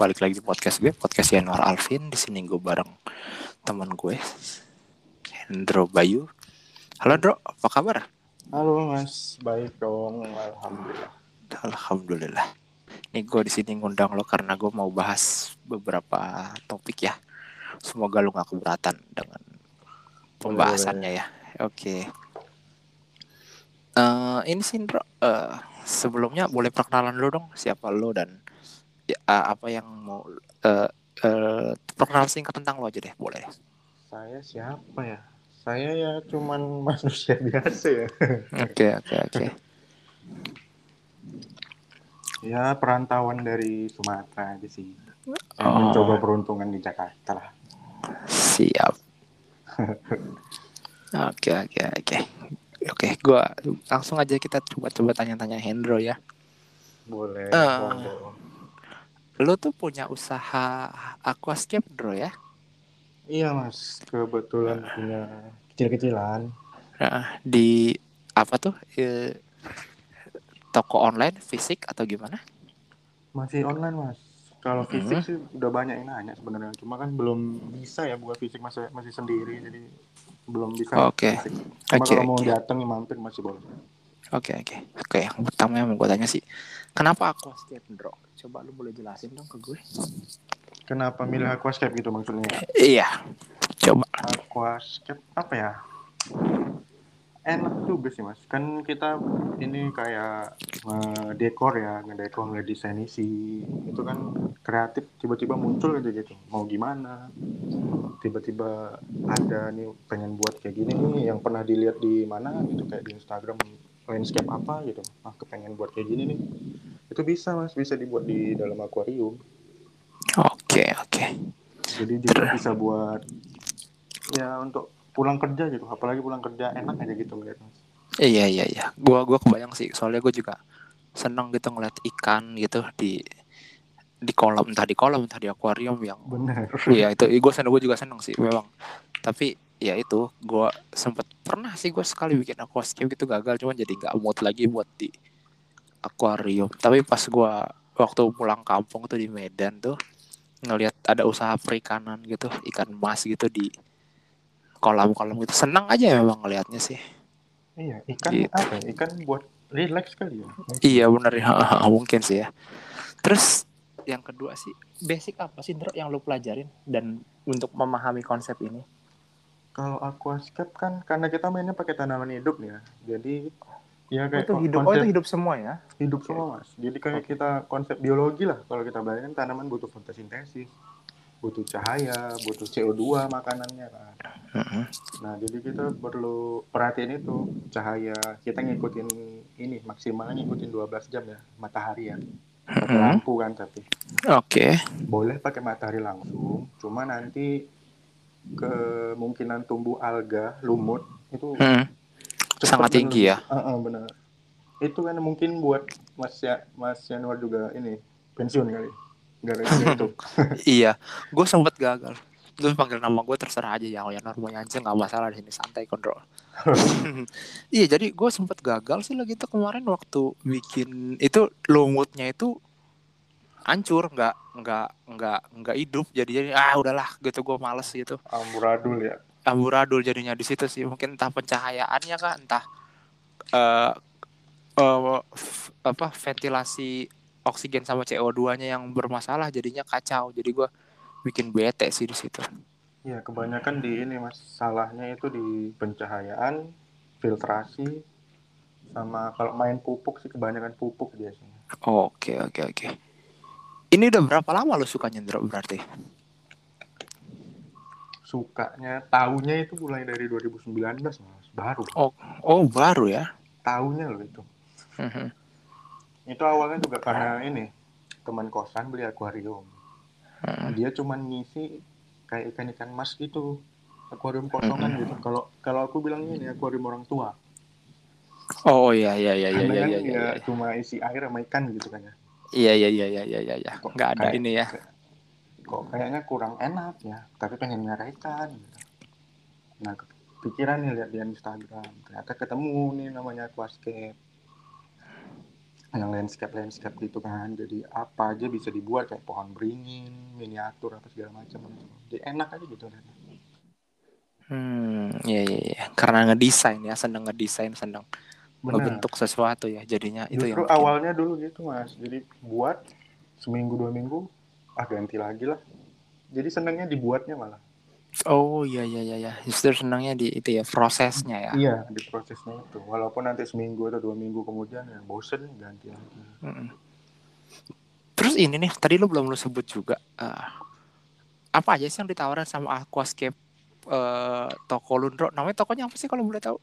balik lagi di podcast gue, podcast Yanuar Alvin. Di sini gue bareng teman gue, Hendro Bayu. Halo Dro, apa kabar? Halo Mas, baik dong, alhamdulillah. Alhamdulillah. Nih gue di sini ngundang lo karena gue mau bahas beberapa topik ya. Semoga lo gak keberatan dengan pembahasannya ya. Oke. Eh, ini sih Indro, eh, sebelumnya boleh perkenalan dulu dong siapa lo dan ya, apa yang mau eh eh, perkenalan singkat tentang lo aja deh, boleh. Saya siapa ya? Saya ya cuman manusia biasa ya. Oke oke oke. ya perantauan dari Sumatera aja sih. Oh. Mencoba peruntungan di Jakarta lah. Siap. Oke oke oke. Oke, gua langsung aja kita coba-coba tanya-tanya Hendro ya. Boleh. Eh. monggo. Lo tuh punya usaha aquascape, Bro ya? Iya Mas, kebetulan punya kecil-kecilan. Nah, di apa tuh? Eh, toko online fisik atau gimana? Masih online Mas. Kalau Mhm. fisik sih udah banyak yang nanya sebenarnya. Cuma kan belum bisa ya buat fisik masih masih sendiri jadi belum bisa Oke. fisik. Cuma Oke, kalau mau oke. datang ya mampir masih boleh. Oke oke oke. Yang pertama yang mau gue tanya sih, kenapa aquascape, Bro? Coba lu boleh jelasin dong ke gue. Kenapa milih aquascape gitu maksudnya? Iya. Coba. Aquascape apa ya? Enak juga sih mas. Kan kita ini kayak dekor ya, ngedekor ngedesain isi. Itu kan kreatif tiba-tiba muncul aja gitu. Mau gimana? Tiba-tiba ada nih pengen buat kayak gini nih yang pernah dilihat di mana gitu kayak di Instagram landscape apa gitu. Ah kepengen buat kayak gini nih. Itu bisa mas, bisa dibuat di dalam akuarium. Oke oke. Jadi juga bisa buat ya untuk pulang kerja gitu. Apalagi pulang kerja enak aja gitu melihat mas. Iya iya iya. Gua gua kebayang sih. Soalnya gue juga seneng gitu ngeliat ikan gitu di di kolam entah di kolam entah di akuarium yang Bener. Iya itu gue seneng gue juga seneng sih memang. Tapi ya itu gue sempet pernah sih gue sekali bikin aquascape gitu gagal cuman jadi nggak mood lagi buat di akuarium. Tapi pas gue waktu pulang kampung tuh di Medan tuh ngelihat ada usaha perikanan gitu ikan emas gitu di kolam-kolam gitu senang aja memang ngelihatnya sih. Iya, ikan Gitu. apa ya? Ikan buat relax kali ya. Iya bener ya mungkin sih ya. Terus yang kedua sih basic apa sih Ndro, yang lu pelajarin dan untuk memahami konsep ini? Kalau aquascape kan karena kita mainnya pakai tanaman hidup nih ya. Jadi ya kayak itu hidup, oh konsep itu hidup semua ya? hidup semua mas. Jadi kayak kita konsep biologi lah. Kalau kita bayangin tanaman butuh fotosintesis, butuh cahaya, butuh CO2 makanannya kan. Mm-mm. Nah, jadi kita perlu perhatiin itu cahaya. Kita ngikutin ini maksimalnya ngikutin 12 jam ya matahari ya. Pakai Mm-mm. lampu kan tapi Oke. boleh pakai matahari langsung. Cuma nanti kemungkinan tumbuh alga, lumut itu Mm. Cepet Sangat tinggi ya. Heeh, benar. Itu kan mungkin buat Mas ya, Mas Januar juga ini pensiun kali. Gara-gara itu. iya, gue sempet gagal. Lu panggil nama gue terserah aja ya, yang normal aja nggak masalah di sini santai kontrol. iya, jadi gue sempet gagal sih lagi tuh kemarin waktu bikin itu lumutnya itu hancur, nggak nggak nggak nggak hidup. Jadi jadi ah udahlah gitu gue males gitu. Amburadul ya. Amburadul jadinya di situ sih mungkin entah pencahayaannya kah entah eh eh, f- apa ventilasi oksigen sama CO2-nya yang bermasalah jadinya kacau jadi gua bikin bete sih di situ Iya, kebanyakan di ini Mas. Salahnya itu di pencahayaan, filtrasi sama kalau main pupuk sih kebanyakan pupuk biasanya. oke oke oke ini udah berapa lama lo suka nyendro berarti Sukanya tahunya itu mulai dari 2019 Mas. Baru. oh baru ya Tahunya loh itu. Mhm. Itu awalnya juga karena ini teman kosan beli akuarium. Mhm. Dia cuman ngisi kayak ikan-ikan mas gitu. Akuarium kosongan Mm-mm. gitu. Kalau kalau aku bilang ini akuarium orang tua. oh iya iya iya iya iya kan iya iya nggak cuma isi air sama ikan gitu kan ya. iya iya iya iya iya iya Kok nggak ada kayak- ini ya Kok kayaknya kurang enak ya. Tapi pengen nyara ikan. Gitu. Nah pikiran nih lihat di Instagram. Ternyata ketemu nih namanya aquascape. yang landscape landscape gitu kan jadi apa aja bisa dibuat kayak pohon beringin miniatur apa segala macam jadi enak aja gitu kan Hmm, iya iya iya. Karena ngedesain ya, seneng ngedesain, seneng Benar. ngebentuk sesuatu ya. Jadinya itu Justru yang bikin- awalnya dulu gitu mas jadi buat seminggu dua minggu ah ganti lagi lah jadi senangnya dibuatnya malah Oh iya iya iya iya. Justru senangnya di itu ya prosesnya ya. iya di prosesnya itu walaupun nanti seminggu atau dua minggu kemudian ya bosen ganti lagi Mm-mm. Terus ini nih, tadi lu belum lu sebut juga eh, apa aja sih yang ditawarin sama Aquascape eh, toko Lundro? Namanya tokonya apa sih kalau boleh tahu?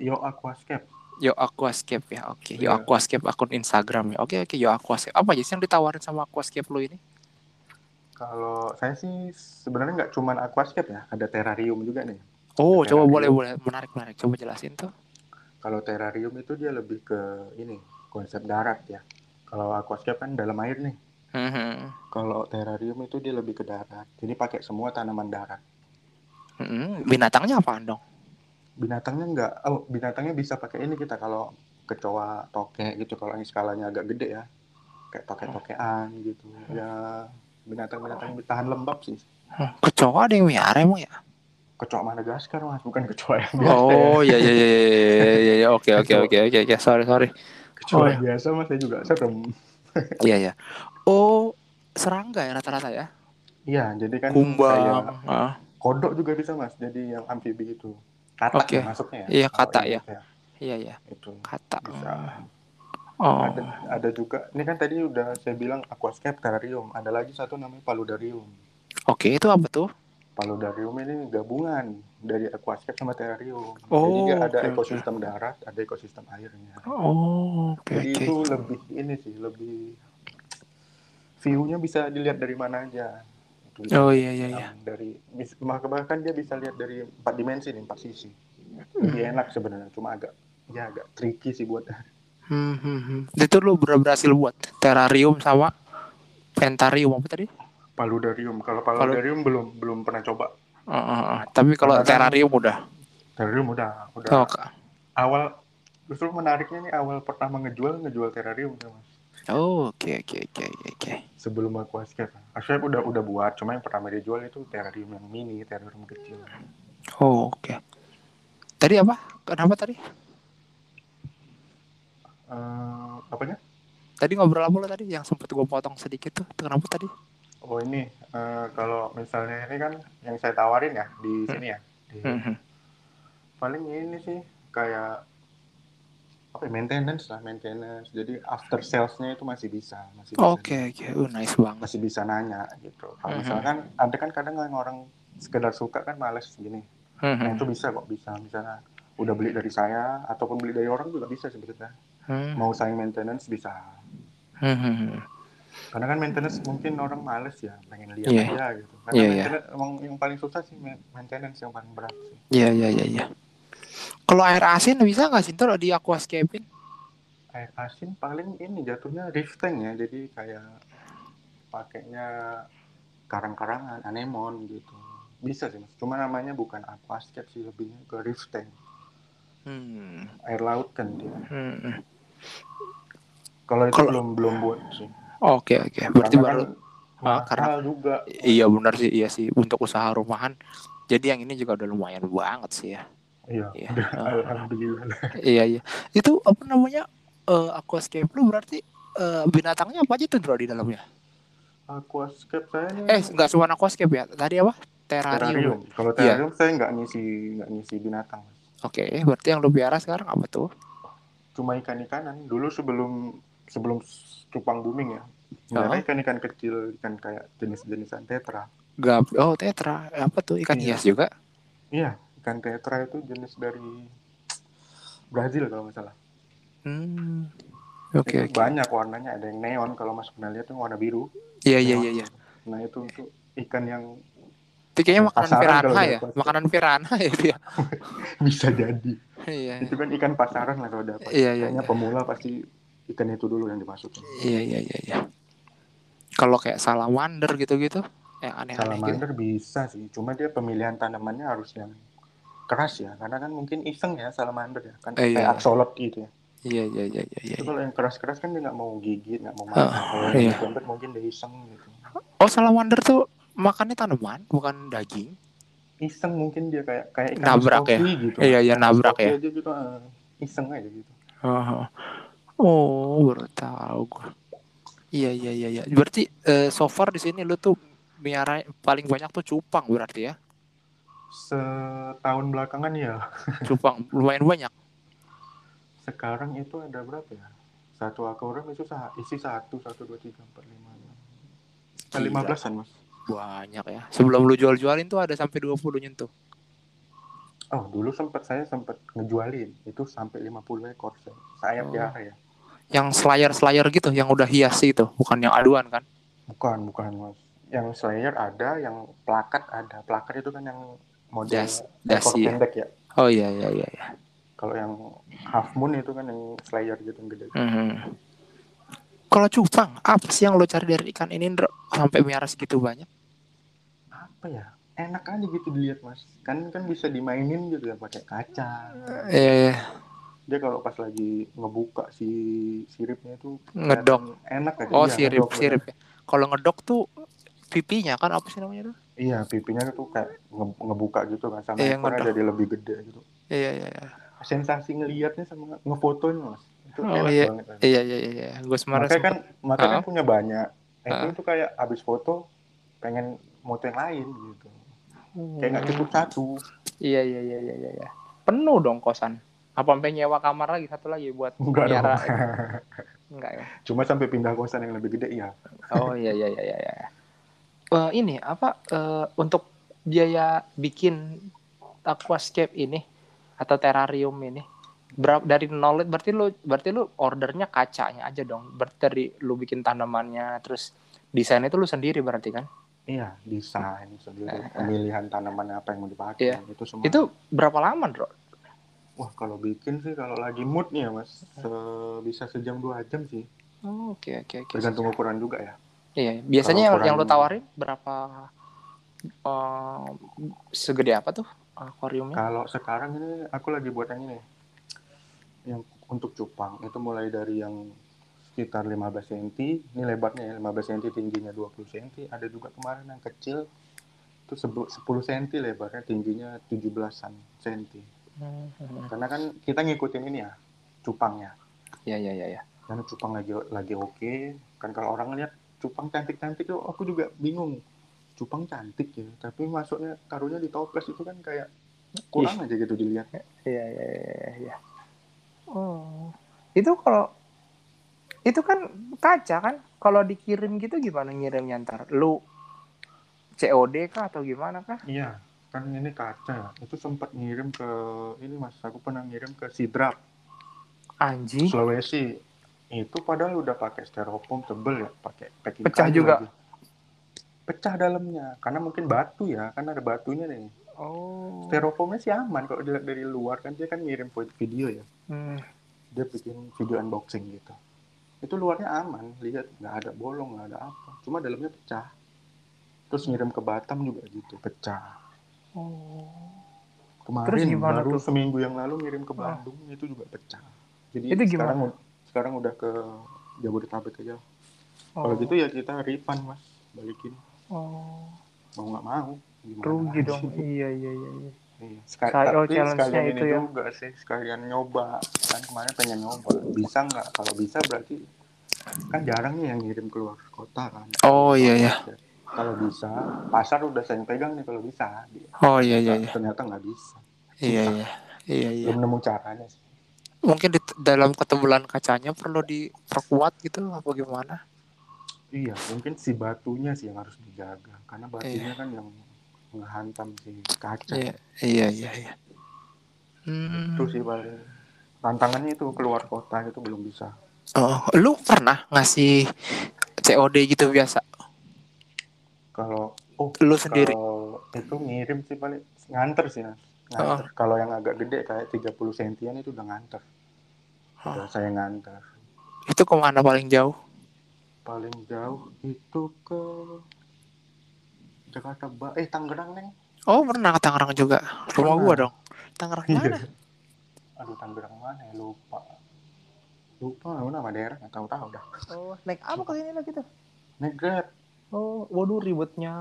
yo aquascape Yo Aquascape ya, oke. Yo Iya. Aquascape akun Instagram ya. Oke oke Yo Aquascape. Apa aja sih yang ditawarin sama Aquascape lu ini? Kalau saya sih sebenarnya nggak cuman aquascape ya ada terrarium juga nih Oh, coba Terrarium. boleh boleh menarik menarik. Coba jelasin tuh. kalau terrarium itu dia lebih ke ini konsep darat ya kalau aquascape kan dalam air nih Mhm. kalau terrarium itu dia lebih ke darat jadi pakai semua tanaman darat Mhm. Binatangnya apaan dong? binatangnya nggak oh binatangnya bisa pakai ini kita kalau kecoa tokek gitu kalau yang skalanya agak gede ya kayak tokek-tokean gitu ya binatang-binatang tahan lembab sih. Hmm, Kecoa ada yang miara emang ya? kecoa Madagaskar mas. Bukan kecoa yang biasa ya. Oh iya iya iya iya iya iya oke oke oke oke oke. Sorry sorry. Kecoa oh, iya. biasa mas saya juga serem. Iya iya. Oh serangga ya rata-rata ya? Iya jadi kan kumbang kayak ah, kodok juga bisa mas. Jadi yang amfibi itu katak Oke. ya masuknya ya. Iya, katak ingat iya iya. Itu kata bisa oh. Ada ada juga. Ini kan tadi udah saya bilang aquascape terrarium. Ada lagi satu namanya paludarium. Oke itu apa tuh? Paludarium ini gabungan dari aquascape sama terrarium. Oh, jadi dia ada ekosistem darat ada ekosistem airnya. Oh oke jadi oke. itu lebih ini sih lebih view-nya bisa dilihat dari mana aja. Bisa oh iya iya iya. dari bahkan dia bisa lihat dari empat dimensi nih empat sisi. Lebih Hmm. enak sebenarnya cuma agak ya agak tricky sih buat Hmm, hmm, hmm. itu lu ber- berhasil buat terrarium sama pentarium apa tadi? Paludarium. Kalau paludarium belum belum pernah coba. Ah, ah, ah. tapi kalau kan- terrarium udah. terrarium udah udah. Oh, awal justru menariknya nih awal pertama ngejual ngejual terrarium ya, mas. Oh oke oke oke oke. Oke sebelum aquascape aquascape udah udah buat cuma yang pertama dijual itu terrarium yang mini terrarium kecil. Oh oke. Tadi apa? Kenapa tadi Eh, apanya? Tadi ngobrol apa lo tadi yang sempet gue potong sedikit tuh. Kenapa tadi? Oh ini eh, kalau misalnya ini kan yang saya tawarin ya di sini ya di, Mhm. paling ini sih kayak apa ya, maintenance lah maintenance. Jadi after salesnya itu masih bisa masih bisa oke oke. Uh, nice banget. Masih bisa nanya gitu. Kalau Mhm. misalkan ada kan kadang yang orang sekedar suka kan males gini. Nah Mhm. itu bisa kok bisa. Misalnya udah beli dari saya ataupun beli dari orang juga bisa sebetulnya Hmm. mau saya maintenance bisa Mhm. karena kan maintenance mungkin orang males ya pengen lihat Iya. aja gitu karena Iya, iya. maintenance emang yang paling susah sih ma- maintenance yang paling berat sih Iya iya iya iya. Kalau air asin bisa nggak sih tuh di aquascaping? air asin paling ini jatuhnya reef tank ya jadi kayak pakainya karang-karangan anemon gitu bisa sih mas cuma namanya bukan aquascape sih lebihnya ke reef tank Hmm. air laut kan dia Hmm. Kalau itu Kalau- belum belum buat sih Oke oke. Berarti Karena baru kan Ah, karena- juga iya benar sih iya sih untuk usaha rumahan. Jadi yang ini juga udah lumayan banget sih ya. iya Iya. Ah. alhamdulillah iya iya. Itu apa namanya? Eh aquascape lu berarti eh, binatangnya apa aja tuh di dalamnya? aquascape saya Eh nggak cuma aquascape ya. Tadi apa? terrarium Terrarium. kalau Iya. terrarium saya nggak ngisi nggak ngisi binatang Oke, berarti yang lu piara sekarang apa tuh? Cuma ikan-ikanan dulu sebelum sebelum cupang booming ya. Nyari ikan-ikan kecil ikan kayak jenis-jenisan tetra Gap. Oh, tetra. Apa tuh? Ikan Iya. hias juga? iya ikan tetra itu jenis dari Brazil kalau nggak salah Hmm. Oke Itu oke. banyak warnanya ada yang neon kalau mas pernah lihat tuh warna biru Iya iya iya iya. nah itu itu ikan yang Itu kayaknya makanan Pasaran kalau piranha ya. aquascape. Makanan piranha ya dia. bisa jadi Iya. itu kan ikan pasaran lah kalau dapat Iya, iya, kayaknya iya. pemula pasti ikan itu dulu yang dimasukin Iya iya iya iya. Kalau kayak salamander gitu-gitu, yang aneh-aneh gitu. salamander bisa sih cuma dia pemilihan tanamannya harus yang keras ya karena kan mungkin iseng ya salamander ya kan Eh, iya. kayak axolot gitu ya Iya iya iya iya. iya. Kalau yang keras-keras kan dia nggak mau gigit, nggak mau Ah, makan. kalau yang iya. mungkin dia iseng gitu. Oh salamander tuh makannya tanaman bukan daging. Iseng mungkin dia kayak kayak ikan Nabrak ya? gitu. Iya, iya, nabrak ya. aja gitu, ah. iseng aja gitu. Oh, oh baru tahu. Iya iya iya iya. Berarti eh, so far di sini lu tuh miara paling banyak tuh cupang berarti ya? Setahun belakangan ya. Cupang lumayan banyak. Sekarang itu ada berapa ya? Satu akuarium itu isi satu, satu, dua, tiga, empat, lima, enam. Gila. Lima belasan mas. Banyak ya. Sebelum lu jual-jualin tuh ada sampai 20 nyentuh. Oh dulu sempat saya sempat ngejualin itu sampai 50 ekor saya. Saya Oh. piara ya. Yang slayer-slayer gitu, yang udah hias itu, bukan yang aduan kan? Bukan, bukan mas. Yang slayer ada, yang plakat ada. Plakat itu kan yang model Das- ekor dasi. pendek ya. Oh iya iya iya. iya. Kalau yang half moon itu kan yang slayer gitu yang gede. Mhm. Kalau cupang, apa sih yang lo cari dari ikan ini, Ndro? Sampai miara segitu banyak? Apa ya? Enak aja gitu dilihat mas. Kan kan bisa dimainin gitu ya pakai kaca. Eh, Dia kalau pas lagi ngebuka si siripnya itu ngedok. enak aja. Oh, Iya, sirip, ngedok, sirip. ya. Kalau ngedok tuh pipinya kan apa sih namanya tuh? Iya, pipinya tuh kayak nge- ngebuka gitu kan sama Iya, ekornya jadi lebih gede gitu. Iya iya iya. Sensasi ngelihatnya sama ngefotonya mas. Itu Oh, iya. banget. Iya iya iya. Gue semarang makanya kan makanya kan Ah. punya banyak. Itu Ah. itu kayak abis foto pengen moto yang lain gitu. Kayak nggak cukup satu. Iya iya iya iya iya. iya. Penuh dong kosan. Apa sampai nyewa kamar lagi satu lagi buat Enggak dong. Enggak ya. Cuma sampai pindah kosan yang lebih gede ya. Oh iya iya iya iya. iya. Eh, ini apa eh, untuk biaya bikin aquascape ini atau terrarium ini berapa dari nol berarti lu berarti lu ordernya kacanya aja dong. Berarti dari lu bikin tanamannya terus desain itu lu sendiri berarti kan? Iya, desain sendiri, Eh, eh. pemilihan tanaman apa yang mau dipakai Iya. itu semua. itu berapa lama bro? Wah kalau bikin sih kalau lagi mood nih ya mas, se- bisa sejam dua jam sih, Oh, oke oke oke. Tergantung ukuran juga ya. iya biasanya yang, Kalau yang lu ukuran- tawarin berapa eh, segede apa tuh akuariumnya? Kalau sekarang ini aku lagi buat yang ini, yang untuk cupang itu mulai dari yang sekitar 15 cm, ini lebarnya ya 15 cm, tingginya 20 cm, ada juga kemarin yang kecil itu sebu- 10 cm lebarnya, tingginya 17-an cm. Hmm. Karena kan kita ngikutin ini ya, cupangnya. iya iya iya iya. Karena cupang lagi lagi oke, kan kalau orang lihat cupang cantik-cantik tuh aku juga bingung. Cupang cantik ya, tapi masuknya taruhnya di toples itu kan kayak kurang aja gitu dilihat. Iya iya iya iya. Oh. Itu kalau itu kan kaca kan? Kalau dikirim gitu gimana ngirimnya ntar? Lu COD kah atau gimana kah? Iya, kan ini kaca. Itu sempat ngirim ke ini Mas, aku pernah ngirim ke Sidrap, Anjing. Sulawesi. Itu padahal udah pakai styrofoam tebel ya, pakai packing Pecah juga? lagi. Pecah dalamnya, karena mungkin batu ya, kan ada batunya nih. Oh. Styrofoamnya sih aman kalau dilihat dari luar kan dia kan ngirim video ya. Hmm. Dia bikin video unboxing gitu. Itu luarnya aman, lihat nggak ada bolong, nggak ada apa. Cuma dalamnya pecah. Terus ngirim ke Batam juga gitu, pecah. Oh. Kemarin Terus gimana baru tuh? seminggu yang lalu ngirim ke Ah. Bandung itu juga pecah. Jadi Itu sekarang gimana? sekarang udah ke Jabodetabek aja. Oh. Kalau gitu ya kita refund mas, balikin Oh. mau nggak mau. Gimana Rugi dong. Iya iya iya. iya. Iya. Sekali, oh, tapi challenge-nya sekalian itu ini ya. juga sih, sekalian nyoba. Kan kemarin pengen nyoba. Bisa nggak? Kalau bisa berarti kan jarang nih yang ngirim keluar kota kan. Oh iya iya. Kalau bisa, pasar udah saya pegang nih kalau bisa. Oh iya iya iya. Ternyata nggak bisa. Iya iya. Iya iya. Belum nemu caranya sih. Mungkin di dalam ketebalan kacanya perlu diperkuat gitu apa gimana? Iya, mungkin si batunya sih yang harus dijaga. Karena batunya Iya. kan yang ngehantam si kaca. Iya iya iya iya. Hmm. Itu sih paling tantangannya itu keluar kota itu belum bisa. Oh, lu pernah ngasih COD gitu biasa? Kalau oh Lu sendiri? kalau itu ngirim sih paling nganter sih. Nganter. Kalau yang agak gede kayak 30 sentian itu udah nganter. Udah saya nganter. Itu ke mana paling jauh? Paling jauh itu ke Jakarta Ba eh Tangerang neng. Oh pernah ke Tangerang juga. Rumah Pernah. gua dong. Tangerang Iya. mana? Aduh Tangerang mana ya lupa. lupa nama daerah nggak tahu tahu dah Oh, naik apa ke sini lagi tuh? naik grab Oh, waduh ribetnya.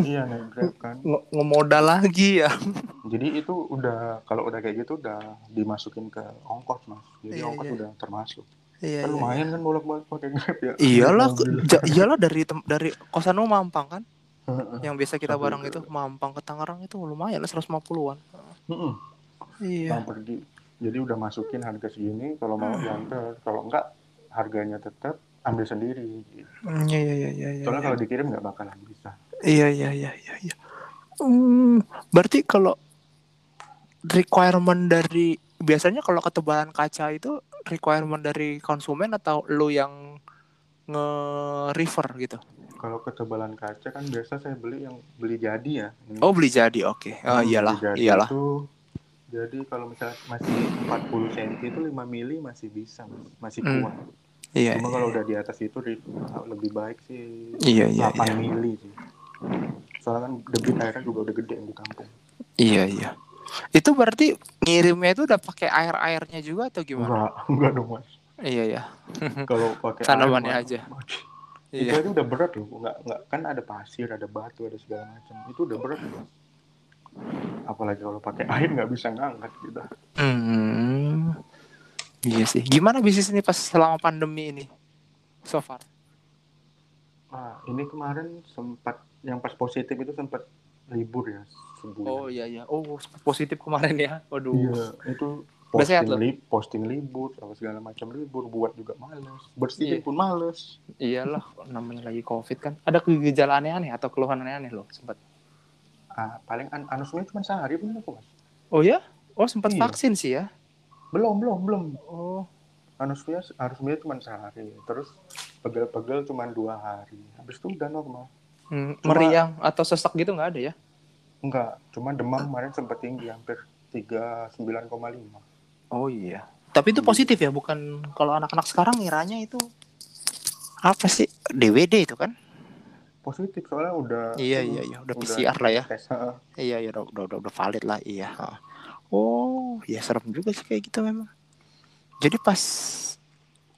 iya naik grab kan Nge- ngemodal lagi ya. jadi itu udah kalau udah kayak gitu udah dimasukin ke ongkos mas jadi Iya, ongkos iya. udah termasuk Iya, kan lumayan kan bolak balik pakai grab ya Iyalah, iyalah dari tem- dari kosan lu Mampang kan? Yang biasa kita Sampai bareng itu Mampang ke Tangerang itu lumayan lah 150-an. Heeh. Iya. Bang pergi jadi udah masukin harga segini kalau mau diantar kalau enggak harganya tetap ambil sendiri gitu. Hmm, Iya iya iya iya. iya, soalnya iya. kalau dikirim nggak bakalan bisa Iya iya iya iya. iya. Hmm, berarti kalau requirement dari biasanya kalau ketebalan kaca itu requirement dari konsumen atau lu yang nge-refer gitu? Kalau ketebalan kaca kan biasa saya beli yang beli jadi ya Ini. Oh beli jadi, oke. Oh Hmm, iyalah, beli jadi iyalah. itu jadi kalau misalnya masih 40 cm itu 5 mili masih bisa Mas. masih Hmm. kuat Iya, cuma iya, kalau udah di atas itu ri- lebih baik sih iya, iya, 8 iya. mili sih soalnya kan debit airnya juga udah gede yang di kampung Iya, iya. Itu berarti ngirimnya itu udah pakai air-airnya juga atau gimana? enggak enggak dong mas Iya, iya. kalau pakai Tanamannya air, aja. Mas, Iya. aja udah berat loh nggak nggak kan ada pasir ada batu ada segala macam itu udah berat loh apalagi kalau pakai air nggak bisa ngangkat gitu Hmm. Iya sih. Gimana bisnis ini pas selama pandemi ini? So far. nah ini kemarin sempat yang pas positif itu sempat libur ya sebulan Oh iya iya. Oh positif kemarin ya. Waduh. iya itu Sehat posting, loh? li- posting libur apa segala macam libur buat juga males bersihin Iya. pun males Iyalah, namanya lagi covid kan. Ada gejala aneh-aneh atau keluhan aneh-aneh loh sempat. ah, paling an anusnya cuma sehari pun aku mas Oh ya? Oh sempat Iya. vaksin sih ya. belum belum belum Oh. anusnya anusnya cuma sehari terus pegel-pegel cuma dua hari habis itu udah normal Hmm, Cuma- meriang atau sesak gitu nggak ada ya? enggak cuma demam kemarin sempat tinggi hampir 39,5 Oh iya. Tapi itu positif ya, bukan kalau anak-anak sekarang ngiranya itu apa sih? DWD itu kan? positif soalnya udah Iya iya iya, udah PCR lah ya. tes. Iya iya udah udah, udah, udah valid lah iya. Oh, ya serem juga sih kayak gitu memang. Jadi pas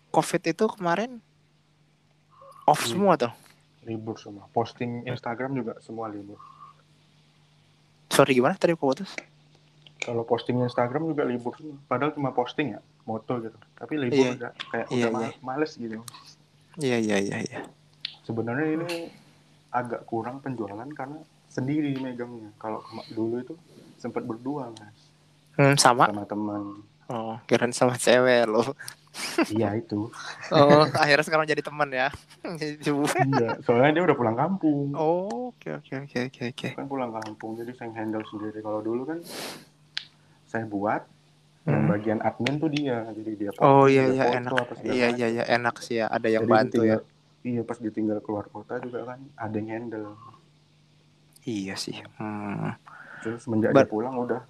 COVID itu kemarin off Iya. semua tuh. libur semua posting Instagram juga semua libur Sorry gimana tadi putus? Kalau posting Instagram juga libur padahal cuma posting ya moto gitu tapi libur Iya. udah kayak Iya, udah iya. males gitu Iya iya iya iya. sebenarnya ini agak kurang penjualan karena sendiri megangnya kalau dulu itu sempat berdua mas Hmm, sama. sama teman Oh, kirain sama cewek loh. iya itu Oh, akhirnya sekarang jadi teman ya. iya soalnya dia udah pulang kampung oh, oke oke oke oke oke. kan pulang kampung jadi saya handle sendiri kalau dulu kan saya buat Hmm. bagian admin tuh dia jadi dia Oh iya iya foto enak. Iya iya iya enak sih ya. Ada yang Jadi bantu ya. iya pas ditinggal keluar kota juga kan ada yang handle Iya sih. Hmm. terus semenjak Ber- dia pulang udah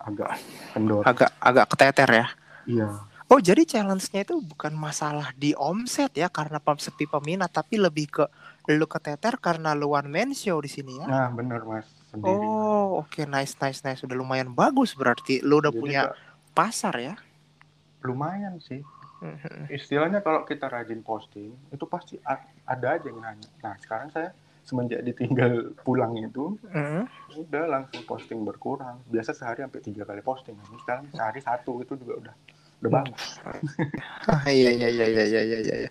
agak kendor Agak agak keteter ya. iya Oh jadi challenge-nya itu bukan masalah di omset ya karena pem- sepi peminat tapi lebih ke lu keteter karena lu one man show di sini ya. nah bener mas sendiri Oh oke nice nice nice udah lumayan bagus berarti lu udah Jadi punya Kak, pasar ya. lumayan sih Mhm. istilahnya kalau kita rajin posting itu pasti ada aja yang nanya nah sekarang saya semenjak ditinggal pulang itu Mhm. udah langsung posting berkurang biasa sehari sampai tiga kali posting ini sekarang sehari satu itu juga udah udah bagus Ah, iya iya iya iya iya iya iya. iya.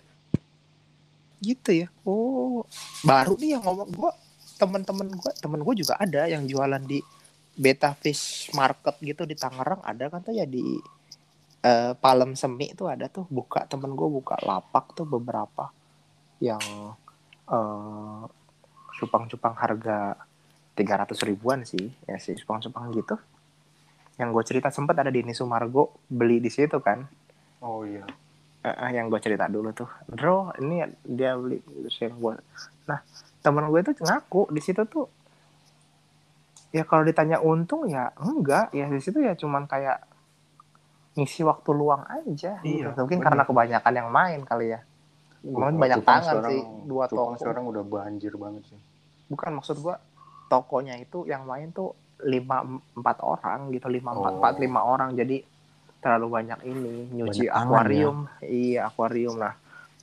Gitu ya. Oh, baru nih yang ngomong gua teman-teman gua, temen gua juga ada yang jualan di Beta Fish Market gitu di Tangerang ada kan tuh ya di eh, Palem Semi tuh ada tuh buka temen gua buka lapak tuh beberapa yang eh cupang-cupang harga 300 ribuan sih ya sih cupang-cupang gitu. Yang gue cerita sempat ada di Nisumargo beli di situ kan. Oh iya. Eh, yang gue cerita dulu tuh. Bro ini dia beli yang gue nah temen gue tuh ngaku di situ tuh ya kalau ditanya untung ya enggak ya di situ ya cuman kayak ngisi waktu luang aja Iya, gitu. mungkin bener. karena kebanyakan yang main kali ya. Mungkin Wah, banyak tangan sekarang- sih dua toko sekarang udah banjir banget sih. Bukan maksud gue tokonya itu yang main tuh lima empat orang gitu lima empat Oh. empat lima orang. Jadi terlalu banyak ini nyuci Banyak akuarium. iya akuarium lah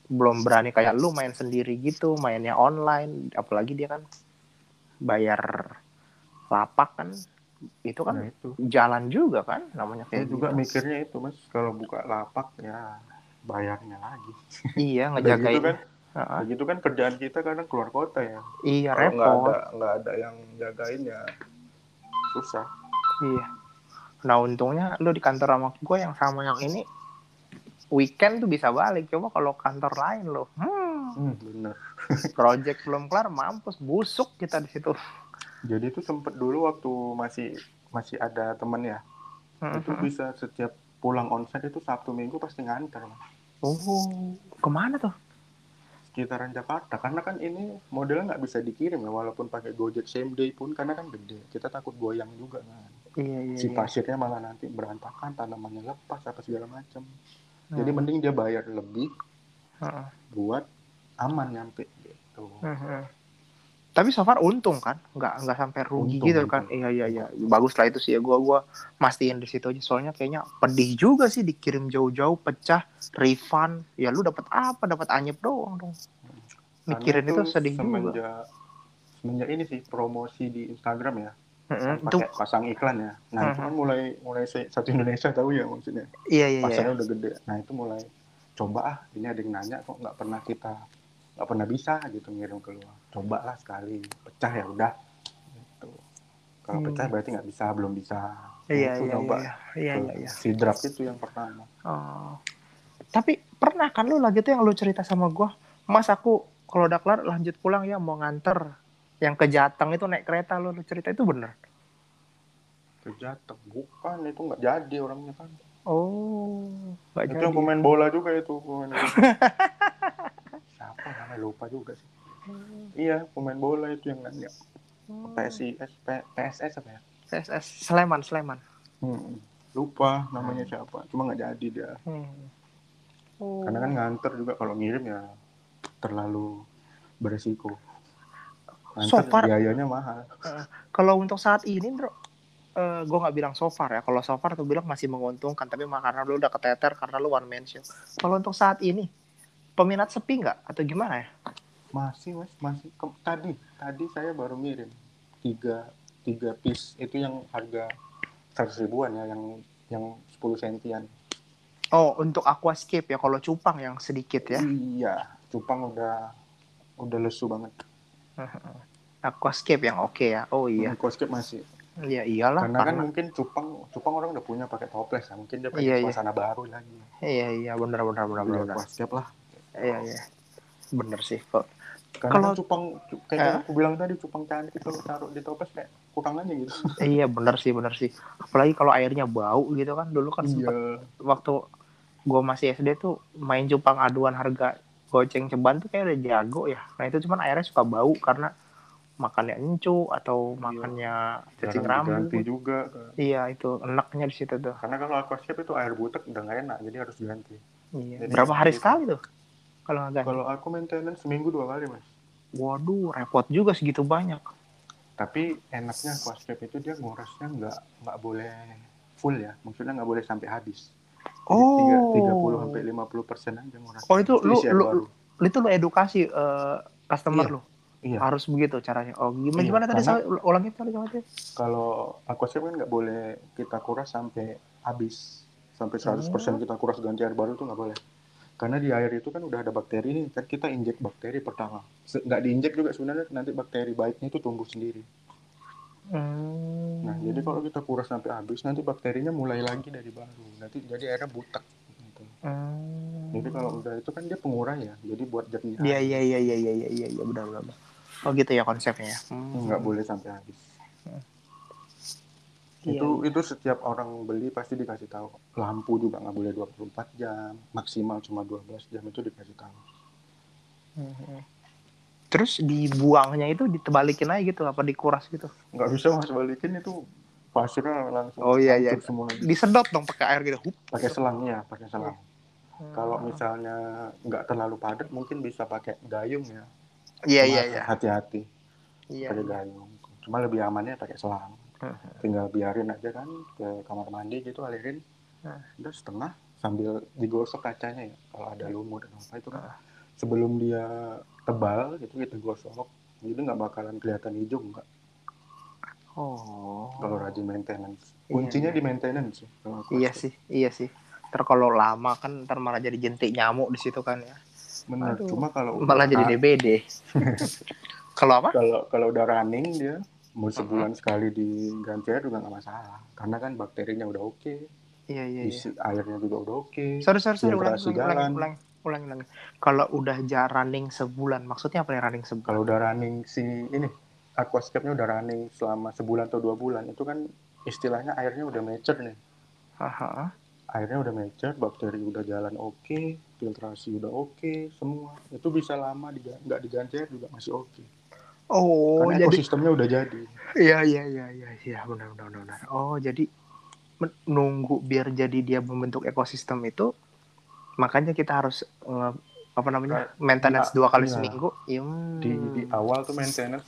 belum berani kayak lu main sendiri gitu mainnya online apalagi dia kan bayar lapak kan itu kan Nah, itu. jalan juga kan namanya kayak juga gitu. mikirnya itu mas, kalau buka lapak ya bayarnya lagi. iya Udah ngejagain gitu kan, Heeh. begitu kan kerjaan kita kadang keluar kota ya. iya Kalau nggak repot ada nggak ada yang jagain ya susah. iya nah untungnya lu di kantor sama gue yang sama yang ini weekend tuh bisa balik coba kalau kantor lain lo hmm, Hmm, bener. project belum kelar mampus busuk kita di situ. Jadi itu sempet dulu waktu masih masih ada temen ya, itu Mhm. bisa setiap pulang onsite itu Sabtu Minggu pasti nganter oh ke mana tuh? Sekitaran Jakarta karena kan ini modelnya nggak bisa dikirim ya walaupun pakai Gojek same day pun karena kan gede. Kita takut goyang juga kan. Iya iya, si iya. pasirnya malah nanti berantakan tanamannya lepas apa segala macam jadi Hmm. mending dia bayar lebih Heeh. buat aman nyampe gitu Mhm. Tapi so far untung kan, nggak nggak sampai rugi Untung, gitu untung. kan? Iya iya iya, bagus lah itu sih ya. Gua gua mastiin di situ aja. Soalnya kayaknya pedih juga sih dikirim jauh-jauh, pecah, refund. Ya lu dapat apa? Dapat anyep doang dong. Mikirin itu sedih juga. semenjak semenjak ini sih promosi di Instagram ya Mhm, Itu pakai pasang iklan ya nah itu Mhm. kan mulai mulai satu Indonesia tahu ya maksudnya iya iya iya. pasarnya udah gede nah itu mulai coba ah ini ada yang nanya kok nggak pernah kita nggak pernah bisa gitu ngirim keluar coba lah sekali pecah ya udah gitu. kalau Hmm. pecah berarti nggak bisa belum bisa Iya Itu iya coba iya. Iya iya iya. si draft itu yang pertama Oh. Tapi pernah kan lu lagi tuh yang lu cerita sama gua, Mas aku kalau udah kelar lanjut pulang ya mau nganter yang ke Jateng itu naik kereta lu cerita itu bener. ke Jateng bukan itu nggak jadi orangnya kan Oh, nggak itu jadi. yang pemain bola juga itu pemain bola. siapa namanya lupa juga sih iya pemain bola itu yang nanya Hmm. PSIS P- PSS apa ya PSS Sleman, Sleman. Hmm, lupa namanya siapa cuma nggak jadi dia Hmm. Oh. karena kan nganter juga kalau ngirim ya terlalu beresiko So far- biayanya mahal. Kalau untuk saat ini, bro, eh gue nggak bilang so far ya. Kalau so far tuh bilang masih menguntungkan, tapi mah karena lu udah keteter karena lu one man show. Kalau untuk saat ini, peminat sepi nggak? Atau gimana ya? masih mas. Masih. Ke- tadi. Tadi saya baru ngirim tiga tiga piece. Itu yang harga seratus ribuan ya yang yang 10 sentian. Oh, untuk aquascape ya. Kalau cupang yang sedikit ya. iya. Cupang udah udah lesu banget Aquascape yang oke ya. Oh iya. Aquascape masih Iya iyalah karena kan karena, mungkin cupang cupang orang udah punya pakai toples ya mungkin dia pakai Iya, iya. suasana baru lagi iya iya benar benar benar benar. Beli benar. Aquascape lah Iya iya. Bener sih kok. karena Kalau- kan cupang cu- kayak Eh. aku bilang tadi cupang cantik kalau taruh di toples kayak kurang aja gitu iya bener sih bener sih. Apalagi kalau airnya bau gitu kan. Dulu kan iya waktu gue masih SD tuh main cupang aduan harga goceng ceban tuh kayak udah jago ya. Nah itu cuman airnya suka bau karena makannya encu atau Iya. makannya cacing diganti rambut. juga. Iya itu enaknya di situ tuh. karena kalau aquascape itu air butek udah nggak enak jadi harus ganti Iya. Jadi Berapa hari sekali tuh? Kalau nggak ganti? kalau aku maintenance seminggu dua kali mas Waduh, repot juga segitu banyak. tapi enaknya aquascape itu dia ngurasnya nggak nggak boleh full ya maksudnya nggak boleh sampai habis Oh. tiga puluh sampai lima puluh persen aja nguras Oh, itu lu- lu- baru. Itu lo edukasi eh, customer Iya. lu. Iya. Harus begitu caranya. Oh, gimana Iya, gimana tadi saya ulangin tadi gimana tadi? kalau aquascape kan nggak boleh kita kuras sampai habis sampai 100% Oh. kita kuras ganti air baru tuh nggak boleh karena di air itu kan udah ada bakteri nih kan kita injek bakteri pertama nggak diinjek juga sebenarnya nanti bakteri baiknya itu tumbuh sendiri Hmm. nah jadi kalau kita kuras sampai habis nanti bakterinya mulai lagi dari baru nanti jadi airnya butek gitu. Hmm. jadi kalau udah itu kan dia pengurai ya jadi buat jernih Iya iya iya iya iya iya iya iya benar benar. Oh gitu ya konsepnya ya. Hmm. nggak boleh sampai habis Iya, itu itu setiap orang beli pasti dikasih tahu lampu juga nggak boleh 24 jam maksimal cuma 12 jam itu dikasih tahu Hmm. Terus dibuangnya itu ditebalikin aja gitu apa dikuras gitu? nggak bisa mas balikin itu pasirnya langsung Oh, iya, iya. semua Disedot dong pakai air gitu. Pakai selang ya pakai selang Hmm. kalau misalnya nggak terlalu padat mungkin bisa pakai gayung ya Iya iya iya. hati-hati Iya. pakai gayung cuma lebih amannya pakai selang Hmm. tinggal biarin aja kan ke kamar mandi gitu alirin Nah. udah setengah sambil digosok kacanya ya kalau ada lumut dan apa itu kan Ah. sebelum dia tebal gitu kita gosok jadi nggak bakalan kelihatan hijau nggak Oh. kalau rajin maintenance Iya, kuncinya iya. di maintenance sih kalau aku Iya sih, iya sih. Ntar kalau lama kan ntar malah jadi jentik nyamuk di situ kan ya. bener Aduh. cuma kalau Malah jadi udah- DBD. kalau apa? kalau kalau udah running dia mau sebulan sekali diganti air juga nggak masalah karena kan bakterinya udah oke Iya iya iya. isi airnya juga udah oke Sorry sorry sorry ulang ulang ulang ulang ulang ulang. Kalau udah ja running sebulan, maksudnya apa nih running sebulan? kalau udah running si ini aquascape-nya udah running selama sebulan atau dua bulan itu kan istilahnya airnya udah mature nih Haha. airnya udah mature bakteri udah jalan oke filtrasi udah oke semua itu bisa lama diga- nggak diganti air juga masih oke Oh, karena jadi ekosistemnya udah jadi iya iya iya iya iya benar benar benar. Oh, jadi men- nunggu biar jadi dia membentuk ekosistem itu makanya kita harus eh, apa namanya? maintenance Iya, dua kali iya. seminggu. Hmm. di di awal tuh maintenance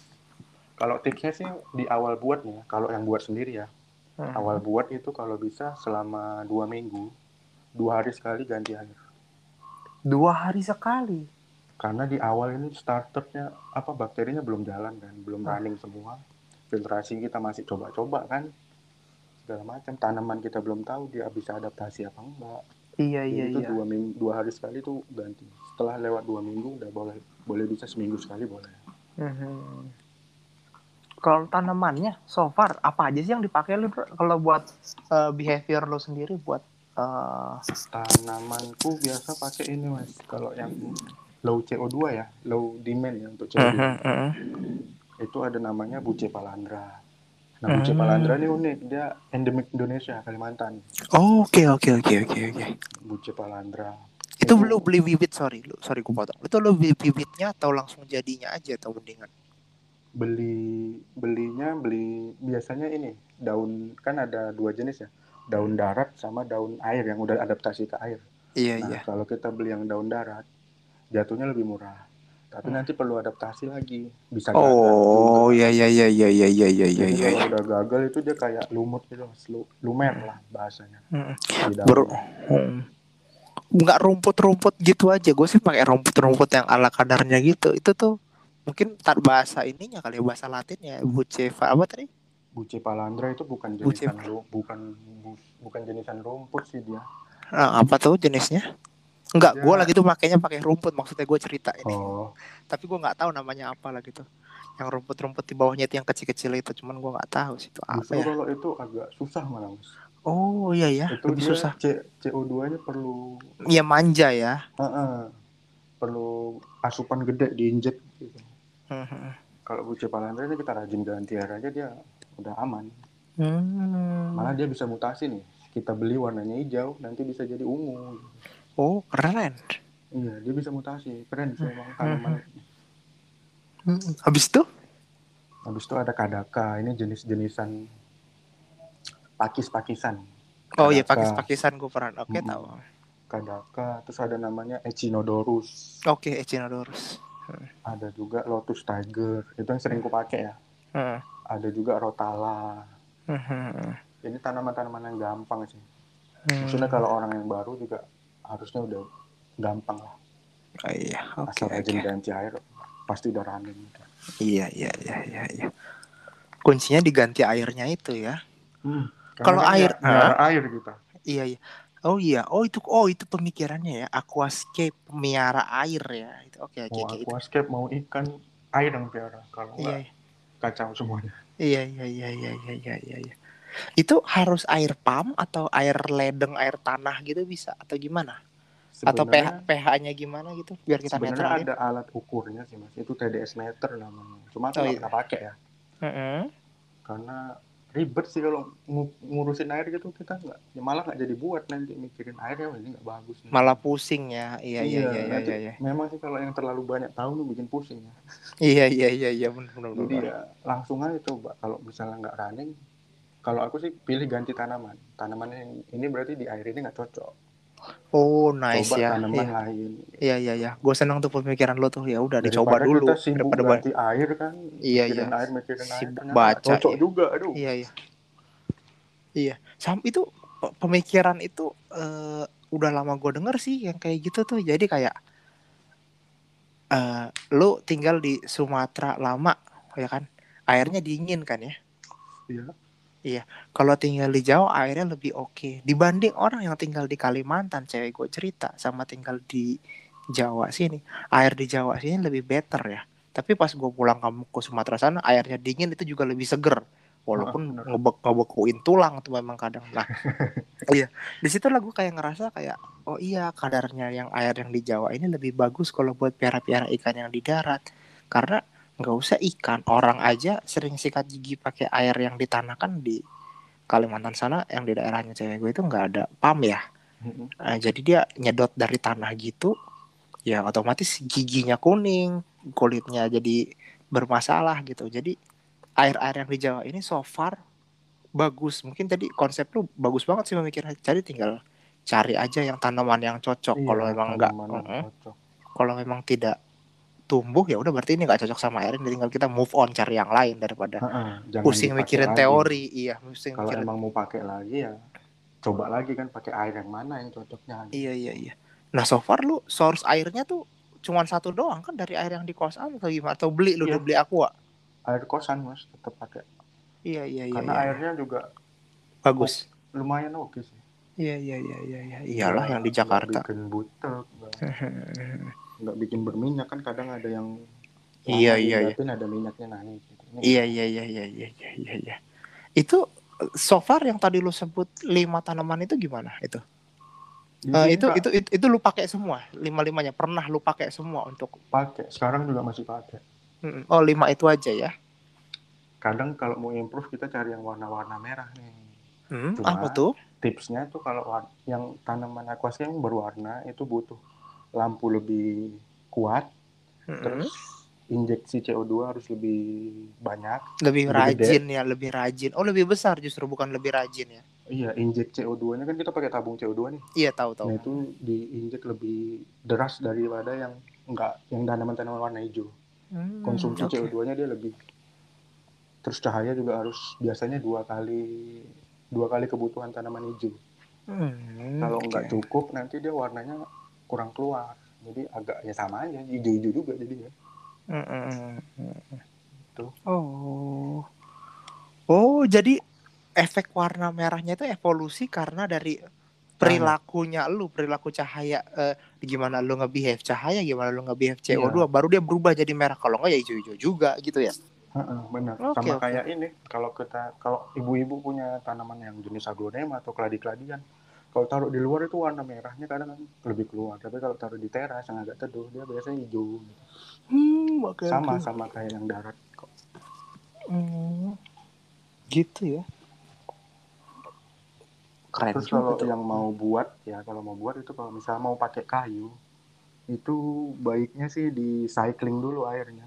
kalau tipsnya sih di awal buatnya kalau yang buat sendiri ya Hmm. awal buat itu kalau bisa selama dua minggu dua hari sekali ganti air dua hari sekali. karena di awal ini starternya apa bakterinya belum jalan kan belum Hmm. running semua filtrasi kita masih coba-coba kan segala macam tanaman kita belum tahu dia bisa adaptasi apa enggak Iya Jadi iya itu iya. dua minggu dua hari sekali tuh ganti setelah lewat dua minggu udah boleh boleh bisa seminggu sekali boleh Mhm. Kalau tanamannya, so far apa aja sih yang dipakai lu kalau buat eh, behavior lo sendiri buat eh, tanamanku biasa pakai ini mas kalau yang low CO2 ya low demand ya untuk CO2 mhm, mhm. itu ada namanya buce palandra nah buce Hmm. palandra ini unik dia endemik Indonesia Kalimantan Oh, Oke oke oke oke oke. buce palandra Itu lu beli bibit sorry lu sorry gue potong. Itu lu beli bibitnya atau langsung jadinya aja atau mendingan? beli belinya beli biasanya ini daun kan ada dua jenis ya daun darat sama daun air yang udah adaptasi ke air Iya nah iya. kalau kita beli yang daun darat jatuhnya lebih murah tapi Hmm. nanti perlu adaptasi lagi bisa gagal Oh iya iya iya iya iya iya iya Jadi iya. kalau udah gagal itu dia kayak lumut gitu mas Lu- lumer lah bahasanya Mm. Bro. daunnya. Hmm. Nggak rumput-rumput gitu aja. Gue sih pakai rumput-rumput yang ala kadarnya gitu. Itu tuh mungkin tar bahasa ininya kali ya, bahasa Latinnya buceva apa tadi? buce palandra itu bukan jenisan bukan bu- bukan jenisan rumput sih dia Ah, apa tuh jenisnya? Enggak, gue Ya. lagi tuh makainya pakai rumput maksudnya gue cerita ini. oh Tapi gue nggak tahu namanya apa lah gitu. Yang rumput-rumput di bawahnya itu yang kecil-kecil itu, cuman gue nggak tahu sih itu apa justru ya. kalau itu agak susah malah Oh iya ya, itu lebih susah. C- CO2 nya perlu Iya manja ya. Heeh. perlu asupan gede diinjek gitu. Hmm. kalau buce palandra ini kita rajin ganti air aja dia udah aman Hmm. malah dia bisa mutasi nih kita beli warnanya hijau nanti bisa jadi ungu Oh keren. iya dia bisa mutasi keren sih emang tanaman Hmm. Habis itu? habis itu ada kadaka ini jenis-jenisan pakis-pakisan Oh iya pakis-pakisan gue pernah. Oke Mm-mm. tahu. kadaka terus ada namanya echinodorus Oke Echinodorus. ada juga lotus tiger itu yang sering ku pakai ya Hmm. ada juga rotala Hmm. ini tanaman-tanaman yang gampang sih Hmm. maksudnya kalau orang yang baru juga harusnya udah gampang lah Oh, iya. Oke asal rajin oke. ganti air pasti udah running gitu. Iya iya iya iya. iya. Kuncinya diganti airnya itu ya. Karena Kalau kan air- nyara air kita Iya iya. Oh iya. Oh itu oh itu pemikirannya ya. Aquascape pemiara air ya. Itu oke oke mau oke. itu. aquascape mau ikan air yang piara kalau Iya enggak kacau semuanya iya iya iya iya iya iya iya. Iya. Itu harus air pump atau air ledeng air tanah gitu bisa atau gimana? Atau pH pH-nya gimana gitu biar kita sebenarnya ada alat ukurnya sih mas itu TDS meter namanya cuma Oh, aku iya. pernah pakai ya Heeh. karena ribet sih kalau ngu- ngurusin air gitu kita nggak ya malah nggak jadi buat nanti mikirin airnya ini nggak bagus nih. Malah pusing ya. Iya iya iya iya nanti iya. Iya memang sih kalau yang terlalu banyak tahu nih bikin pusing ya iya iya iya iya benar benar. jadi benar. ya langsung aja coba kalau misalnya nggak running kalau aku sih pilih ganti tanaman tanaman yang ini berarti di air ini nggak cocok Oh nice coba ya. tanaman Iya. lain Iya iya iya. Gue senang tuh pemikiran lo tuh. Ya udah dicoba dulu kita sibuk daripada ganti air kan Iya, iya. air air Sibuk ternyata baca, cocok iya. juga aduh Iya iya. Iya. Sam itu pe- pemikiran itu eh, udah lama gue denger sih yang kayak gitu tuh jadi kayak eh lu tinggal di Sumatera lama ya kan airnya dingin kan ya Iya. Kalau tinggal di Jawa airnya lebih oke dibanding orang yang tinggal di Kalimantan cewek gue cerita sama tinggal di Jawa sini air di Jawa sini lebih better ya. Tapi pas gue pulang ke Sumatera sana airnya dingin itu juga lebih seger. Walaupun bener. ngebek ngebekuin tulang tuh memang kadang. Nah iya di situ lah gue kayak ngerasa kayak oh iya kadarnya yang air yang di Jawa ini lebih bagus kalau buat piara-piara ikan yang di darat. Karena nggak usah ikan orang aja sering sikat gigi pakai air yang di tanah kan di Kalimantan sana yang di daerahnya cewek gue itu nggak ada pam ya. Nah, jadi dia nyedot dari tanah gitu ya otomatis giginya kuning kulitnya jadi bermasalah gitu jadi air-air yang di Jawa ini so far bagus mungkin tadi konsep lu bagus banget sih memikirnya jadi tinggal cari aja yang tanaman yang cocok Iya, kalau memang nggak tanaman yang Mm-mm. cocok. kalau memang tidak tumbuh ya udah berarti ini nggak cocok sama air ini tinggal kita move on cari yang lain daripada jangan pusing mikirin lagi. teori iya pusing Kalau mikirin emang mau pakai lagi ya coba lagi kan pakai air yang mana yang cocoknya. Iya iya iya. Nah so far lu source airnya tuh cuman satu doang kan dari air yang di kosan atau gimana? Atau beli lu Iya. udah beli aqua? Air kosan mas tetap pakai. Iya iya iya. Karena iya. airnya juga bagus. lumayan oke sih. Iya iya iya iya iya. Iyalah yang di Jakarta. bikin butek, nggak, bikin berminyak kan kadang ada yang Iya, iya, iya. ada minyaknya naik. Gitu. Iya iya iya iya iya iya iya. iya. Itu so far yang tadi lu sebut lima tanaman itu gimana itu? sini, itu, itu itu itu lu pakai semua lima limanya pernah lu pakai semua untuk pakai. Sekarang juga masih pakai. Oh lima itu aja ya? Kadang kalau mau improve kita cari yang warna-warna merah nih. Hmm, Cuma- apa tuh? Tipsnya tuh kalau yang tanaman aquascape yang berwarna itu butuh lampu lebih kuat, Mm-mm. terus injeksi CO2 harus lebih banyak. lebih lebih rajin ya lebih rajin. Oh lebih besar justru bukan lebih rajin ya? Iya, injek CO2-nya kan kita pakai tabung CO2 nih. Iya tahu tahu. Nah itu diinjek lebih deras daripada yang enggak yang tanaman-tanaman warna hijau. Hmm, Konsumsi oke. CO2-nya dia lebih. Terus cahaya juga harus biasanya dua kali dua kali kebutuhan tanaman hijau. Hmm, Kalau oke. nggak cukup nanti dia warnanya kurang keluar. Jadi agak ya sama aja hijau-hijau juga jadinya. Mm, mm. Tuh. Oh. Oh, jadi efek warna merahnya itu evolusi karena dari perilakunya lu, perilaku cahaya eh, gimana lu nge-behave cahaya, gimana lu nge-behave CO2, baru dia berubah jadi merah. Kalau enggak ya hijau-hijau juga gitu ya. Heeh, benar. Oke, Sama oke. kayak ini, kalau kita kalau ibu-ibu punya tanaman yang jenis aglonema atau keladi-keladian, kalau taruh di luar itu warna merahnya kadang kan lebih keluar. Tapi kalau taruh di teras yang agak teduh, dia biasanya hijau. Hmm, oke. Sama oke. sama kayak yang darat kok. Hmm, gitu ya. Keren Terus kalau tuh. yang mau buat ya kalau mau buat itu kalau misalnya mau pakai kayu, itu baiknya sih di cycling dulu airnya.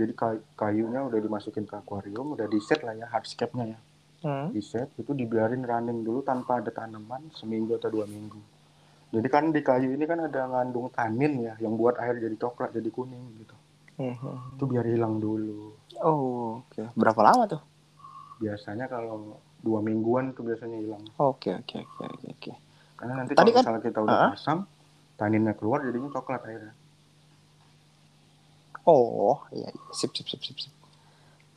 Jadi kay- kayunya udah dimasukin ke akuarium, udah di set lah ya hardscape-nya ya. Hmm. di set itu dibiarin running dulu tanpa ada tanaman seminggu atau dua minggu. Jadi kan di kayu ini kan ada ngandung tanin ya yang buat air jadi coklat jadi kuning gitu. Mhm. Itu biar hilang dulu. Oh, oke. Berapa lama tuh? Biasanya kalau dua mingguan tuh biasanya hilang. Oke, oke, oke, oke. Karena nanti Tadi kalau kan- misalnya kita udah Ah. pasang, taninnya keluar jadinya coklat airnya. Oh, iya, iya. sip, sip, sip, sip, sip.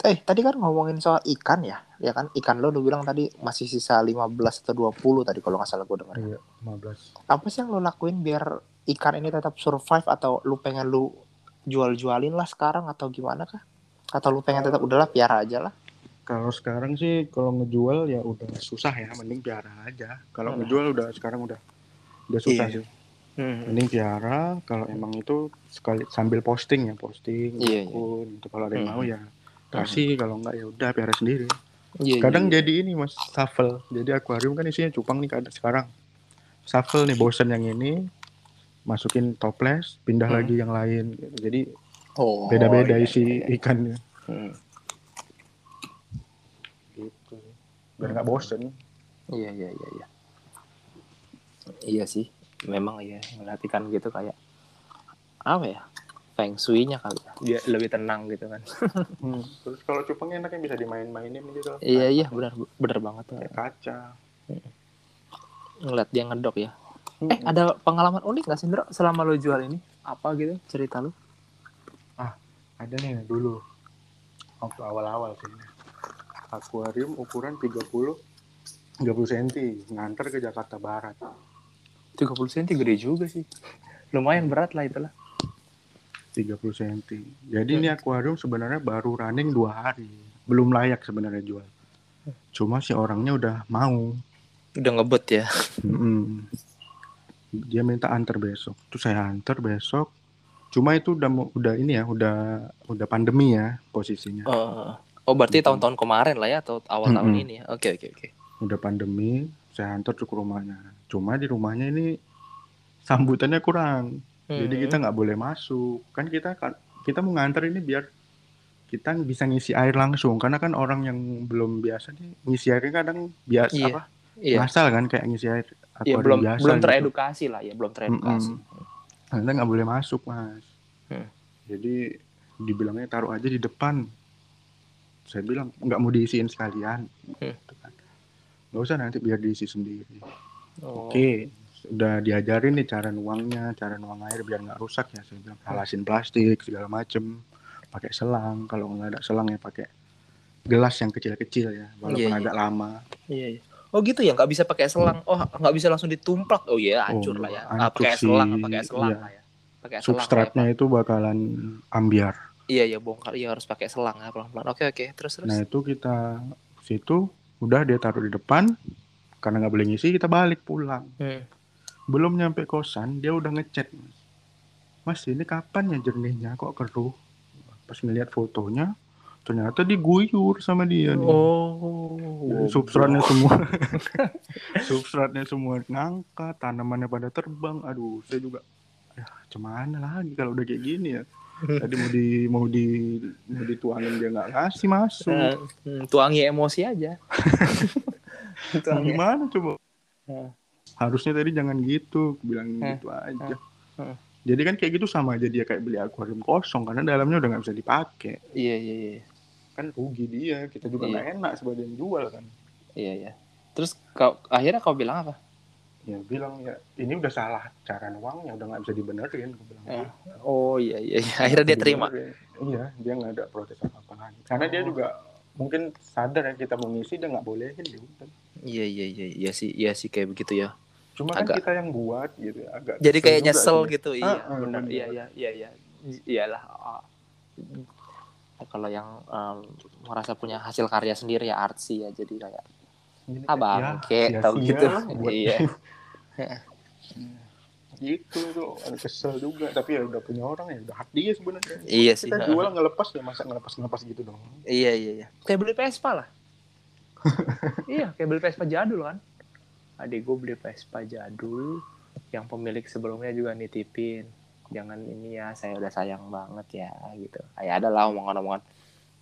Eh, tadi kan ngomongin soal ikan ya, ya kan? Ikan lo lu bilang tadi masih sisa 15 atau 20 tadi kalau nggak salah gue denger. Iya, 15. Apa sih yang lo lakuin biar ikan ini tetap survive atau lu pengen lu jual-jualin lah sekarang atau gimana kah? Atau lu pengen tetap udahlah piara aja lah? Kalau sekarang sih kalau ngejual ya udah susah ya, mending piara aja. Kalau Hmm. ngejual udah sekarang udah udah susah Iya. sih. Mending piara kalau emang itu sekali sambil posting ya, posting Iya, iya. akun. Itu kalau ada yang Hmm. mau ya kasih, kalau enggak ya udah piara sendiri. Iya, Kadang iya. jadi ini Mas, shuffle. Jadi akuarium kan isinya cupang nih kadang sekarang. Shuffle nih bosen yang ini, masukin toples, pindah Hmm. lagi yang lain. gitu. Jadi oh, beda-beda iya, isi iya, iya. ikannya Hmm. gitu. Biar nggak bosen. Iya iya iya iya. Iya sih, memang iya ngeliat ikan gitu kayak apa ya? Feng shui-nya kali ya. Dia lebih tenang gitu kan. Hmm. Terus kalau cupang enaknya bisa dimain-mainin gitu. iya iya benar benar banget tuh. Kayak kaca. ngeliat dia ngedok ya. Eh ada pengalaman unik gak sih Ndro selama lo jual ini? Apa gitu cerita lu? ada nih dulu waktu awal-awal kayaknya akuarium ukuran 30 30 cm nganter ke Jakarta Barat 30 cm gede juga sih. Lumayan berat lah itulah. 30 cm jadi ini akuarium sebenarnya baru running dua hari belum layak sebenarnya jual cuma si orangnya udah mau Udah ngebet ya. Mm-mm. dia minta antar besok terus saya antar besok cuma itu udah udah ini ya udah udah pandemi ya posisinya Oh, oh berarti Gitu. tahun-tahun kemarin lah ya atau awal tahun Mm-mm. ini ya? Oke oke oke. udah pandemi saya antar ke rumahnya cuma di rumahnya ini sambutannya kurang jadi Hmm. kita nggak boleh masuk kan kita kan kita mau nganter ini biar kita bisa ngisi air langsung karena kan orang yang belum biasa nih ngisi airnya kadang biasa Iya, apa Iya. ngasal kan kayak ngisi air Iya belum biasa belum gitu. teredukasi lah ya belum teredukasi. Anda nggak boleh masuk mas. Hmm. Jadi dibilangnya taruh aja di depan. Saya bilang nggak mau diisiin sekalian. Hmm. Gitu kan. Nggak usah nanti biar diisi sendiri. Oh. Oke, udah diajarin nih cara nuangnya, cara nuang air biar nggak rusak ya. Saya bilang halasin plastik segala macem, pakai selang. Kalau nggak ada selang ya pakai gelas yang kecil-kecil ya, walaupun Iya, iya. agak lama. Iya, iya. Oh gitu ya, nggak bisa pakai selang. Oh, nggak bisa langsung ditumplak. Oh iya, hancur Oh, lah ya. Ah, pakai selang, pakai selang iya. lah ya. Pakai selang. ya, Substratnya itu bakalan ambiar. Iya, iya, bongkar. Iya, harus pakai selang ya pelan-pelan. Oke, oke. Terus terus. Nah itu kita situ udah dia taruh di depan karena nggak boleh ngisi kita balik pulang. Hmm. Belum nyampe kosan dia udah ngechat mas. Mas ini kapan ya jernihnya kok keruh? Pas ngeliat fotonya ternyata diguyur sama dia nih. Oh. Jadi substratnya semua substratnya semua ngangkat tanamannya pada terbang aduh saya juga ya cuman lagi kalau udah kayak gini ya tadi mau di mau di mau dituangin dia nggak ngasih masuk hmm, tuangi emosi aja. Tuangi. gimana coba? Hmm. Harusnya tadi jangan gitu, bilang Hmm. gitu aja. Hmm. Jadi kan kayak gitu sama aja dia kayak beli akuarium kosong karena dalamnya udah nggak bisa dipakai. Iya, iya, iya. Kan rugi dia, kita juga Iya. nggak enak sebagai yang jual kan. Iya, iya. Terus kau akhirnya kau bilang apa? Ya bilang ya ini udah salah cara nuangnya udah nggak bisa dibenerin. Aku bilang. Eh. Oh iya iya. iya. Akhirnya dia terima. Iya, dia nggak ada protes apa apa lagi. Karena dia Oh. juga mungkin sadar ya kita mau ngisi dia nggak bolehin ya. Iya iya iya iya sih iya sih kayak begitu ya. Cuma kan Agak- kita yang buat gitu ya, agak Jadi kayak juga nyesel sih. gitu. Iya Ah, ah, benar. benar. Iya iya iya iya. Iyalah. ah. Kalau yang em, merasa punya hasil karya sendiri ya artsy ya jadi kayak Jadi ah kayak, ya, tau sia-sia gitu. lah buat Iya. gitu tuh ada kesel juga tapi ya udah punya orang ya udah hak dia sebenarnya Iya sih. kita jual ngelepas ya masa ngelepas ngelepas gitu dong Iya iya iya. Kayak beli Vespa lah. iya, kayak beli Vespa jadul kan. Adik gue beli Vespa jadul yang pemilik sebelumnya juga nitipin. Jangan ini ya, saya udah sayang banget ya gitu. Ya ada lah omongan-omongan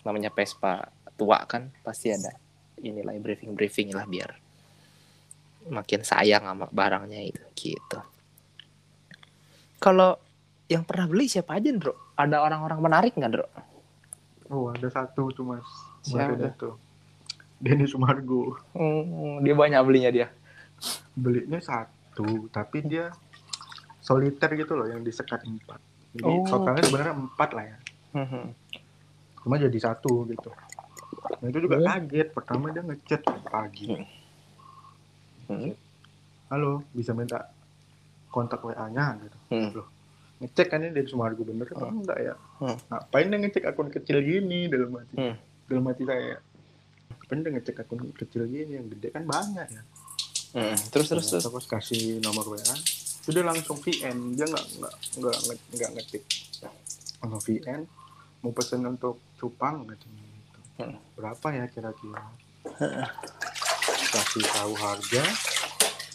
namanya Vespa tua kan pasti ada inilah briefing-briefing lah biar makin sayang sama barangnya itu gitu. Kalau yang pernah beli siapa aja, Bro? Ada orang-orang menarik nggak, Bro? oh ada satu tuh mas Siapa? Tuh Denny Sumargo Hmm, dia banyak belinya dia. Belinya satu tapi dia soliter gitu loh yang disekat empat jadi Oh. totalnya sebenarnya empat lah ya Hmm. cuma jadi satu gitu nah itu juga Oh. kaget pertama dia ngechat pagi Hmm. halo bisa minta kontak WA nya gitu Hmm. ngecek kan ini dari Sumargo bener apa Hmm. enggak ya Hmm. ngapain dia ngecek akun kecil gini dalam hati Hmm. dalam hati saya ngapain dia ngecek akun kecil gini yang gede kan banyak ya Hmm. Terus terus terus. terus kasih nomor WA sudah langsung VN dia nggak nggak nggak nggak ngetik langsung VN mau pesen untuk cupang katanya gitu. Hmm. berapa ya kira-kira kasih tahu harga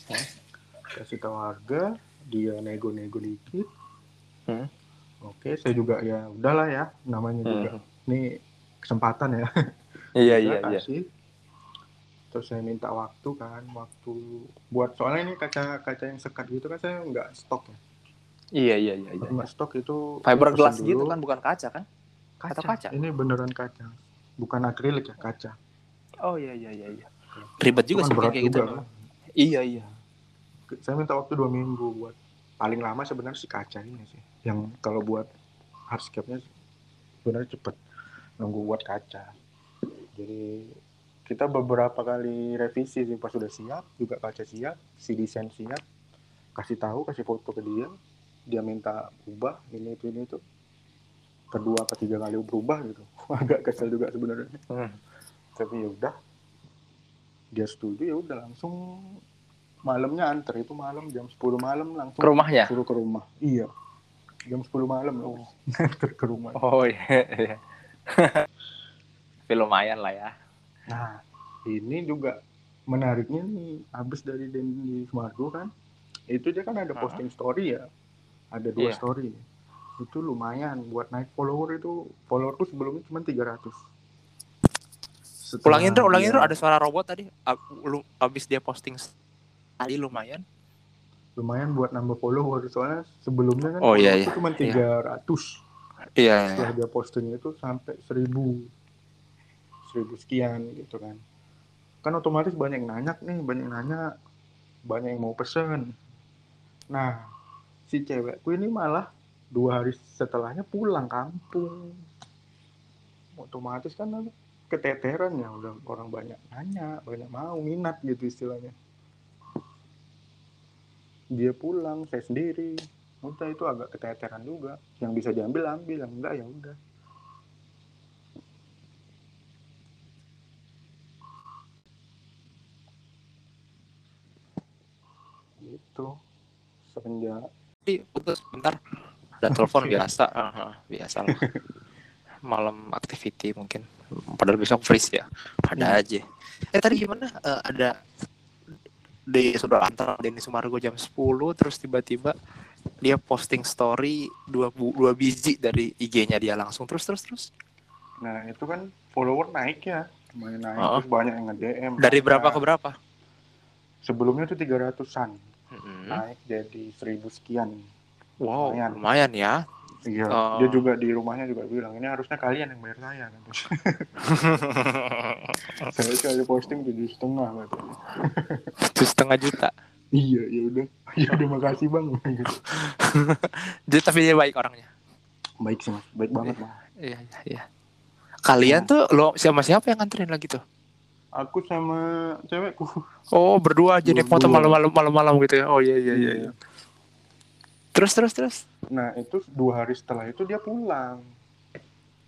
Hmm. kasih tahu harga dia nego-nego dikit Hmm. oke saya juga ya udahlah ya namanya juga ini kesempatan ya Iya iya iya. kasih terus saya minta waktu kan waktu buat soalnya ini kaca kaca yang sekat gitu kan saya nggak stok ya Iya iya iya. iya. nggak stok itu Fiberglass pesen gitu kan bukan kaca kan? kaca. atau kaca? ini beneran kaca bukan akrilik ya kaca Oh iya iya iya iya. Ribet juga sih kayak gitu. juga. Iya iya. saya minta waktu dua minggu buat paling lama sebenarnya si kaca ini sih yang kalau buat hardscape-nya sebenarnya cepet nunggu buat kaca jadi kita beberapa kali revisi sih pas sudah siap juga kaca siap si desain siap kasih tahu kasih foto ke dia dia minta ubah ini itu ini itu kedua ketiga kali berubah gitu agak kesel juga sebenarnya Hmm. tapi ya udah dia setuju ya udah langsung malamnya anter itu malam jam 10 malam langsung Ke rumahnya? suruh ke rumah iya jam 10 malam loh anter ke rumah Oh iya. iya. Tapi lumayan lah ya. Nah ini juga menariknya nih habis dari Dendi Sumargo kan itu dia kan ada posting story ya ada dua Iya. story itu lumayan buat naik follower itu followerku sebelumnya cuma 300 Setelah Ulangin tuh, ulangin tuh ada suara robot tadi. Ab- Lu abis dia posting tadi lumayan. lumayan buat nambah follower soalnya sebelumnya kan Oh, iya, iya. cuma 300 Iya. setelah dia posting itu sampai 1000 1000 sekian gitu kan. Kan otomatis banyak yang nanya nih banyak yang nanya banyak yang mau pesen. Nah si cewekku ini malah dua hari setelahnya pulang kampung. Otomatis kan aku keteteran ya udah orang banyak nanya banyak mau minat gitu istilahnya. Dia pulang saya sendiri. Udah itu agak keteteran juga. Yang bisa diambil ambil yang enggak ya udah gitu semenjak Tapi putus bentar. Ada telepon biasa. Aha, biasa lah. Malam activity mungkin. Padahal besok freeze ya. Ada aja. Eh tadi gimana? Eh, ada di sudah antara Denny Sumargo jam 10 terus tiba-tiba dia posting story dua bu- dua biji dari IG-nya dia langsung terus terus terus nah itu kan follower naik ya lumayan naik Oh. terus banyak yang nge-DM dari berapa ke berapa? sebelumnya tuh 300-an Mm-mm. naik jadi 1000 sekian Wow, lumayan. lumayan ya. iya Oh. dia juga di rumahnya juga bilang ini harusnya kalian yang bayar saya kan saya sekali posting tujuh setengah katanya Tujuh setengah juta. iya ya udah ya udah makasih bang Jadi tapi dia baik orangnya. baik sih mas baik banget mas Iya, iya, iya. Kalian tuh lo siapa siapa yang nganterin lagi tuh? Aku sama cewekku Oh, berdua aja naik motor malam-malam malam-malam gitu ya. Oh iya iya iya. iya. Terus terus terus. nah itu dua hari setelah itu dia pulang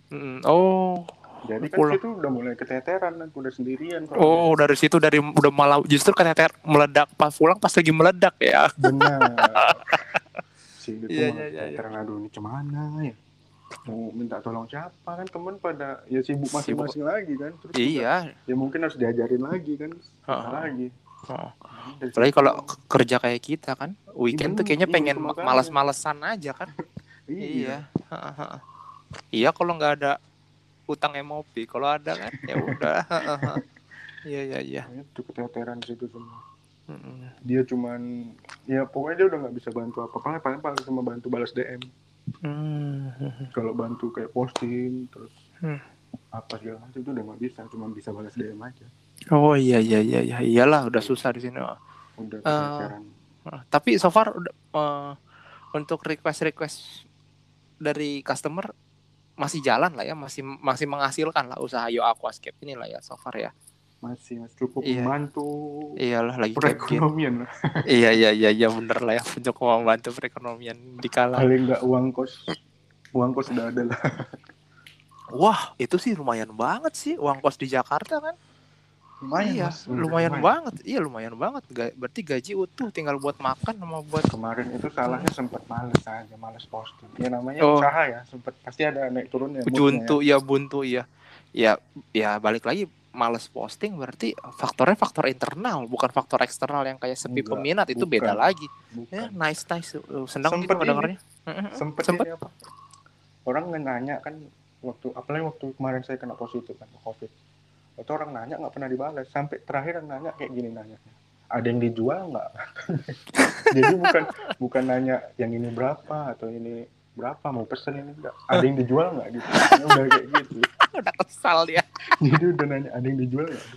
Mm, Oh. jadi kan Pulang. itu udah mulai keteteran aku udah sendirian kalau Oh, dari situ dari udah malam justru keteter meledak pas pulang pas lagi meledak ya. benar si itu Iya, iya, iya, iya. keteteran aduh ini cemana ya mau minta tolong siapa kan temen pada ya sibuk masing-masing lagi kan terus Iya. ya mungkin harus diajarin lagi kan susah Heeh. lagi Oh. Apalagi kalau kerja kayak kita kan, weekend tuh kayaknya Iya, pengen malas-malesan aja kan. iya, Iya. Iya kalau nggak ada utang MOP, kalau ada kan ya udah. Iya iya iya. itu keteteran di situ semua dia cuman ya pokoknya dia udah nggak bisa bantu apa apa paling paling cuma bantu balas DM Hmm. kalau bantu kayak posting terus Hmm. apa segala macam itu udah nggak bisa cuma bisa balas DM aja Oh iya iya iya iya iyalah udah susah di sini. udah Ah, Tapi so far udah eh, untuk request request dari customer masih jalan lah ya, masih masih menghasilkan lah usaha Yo Aquascape ini lah ya so far ya. Masih masih cukup Iya. membantu Iyalah lagi perekonomian lah Iya iya iya iya bener lah ya untuk membantu perekonomian di kala. paling nggak uang kos uang kos udah ada lah Wah itu sih lumayan banget sih uang kos di Jakarta kan. lumayan iya Mas. lumayan banget. Iya lumayan banget. Ga- Berarti gaji utuh tinggal buat makan sama buat kemarin itu salahnya sempat males aja males posting ya namanya Oh. usaha ya sempat pasti ada naik turunnya buntu ya buntu ya. Ya ya balik lagi males posting berarti faktornya faktor internal bukan faktor eksternal yang kayak sepi Enggak, peminat itu bukan. beda lagi. ya. Bukan. Ya nice nice senang gitu Sempet ini. ngedengarnya. Mm-mm. sempet, Sempet. ini apa orang nanya kan waktu apalagi waktu kemarin saya kena positif kan covid itu orang nanya nggak pernah dibalas sampai terakhir yang nanya kayak gini nanya ada yang dijual nggak jadi bukan bukan nanya yang ini berapa atau ini berapa mau pesen ini enggak ada yang dijual nggak gitu udah kayak gitu Udah kesal dia. jadi udah nanya ada yang dijual nggak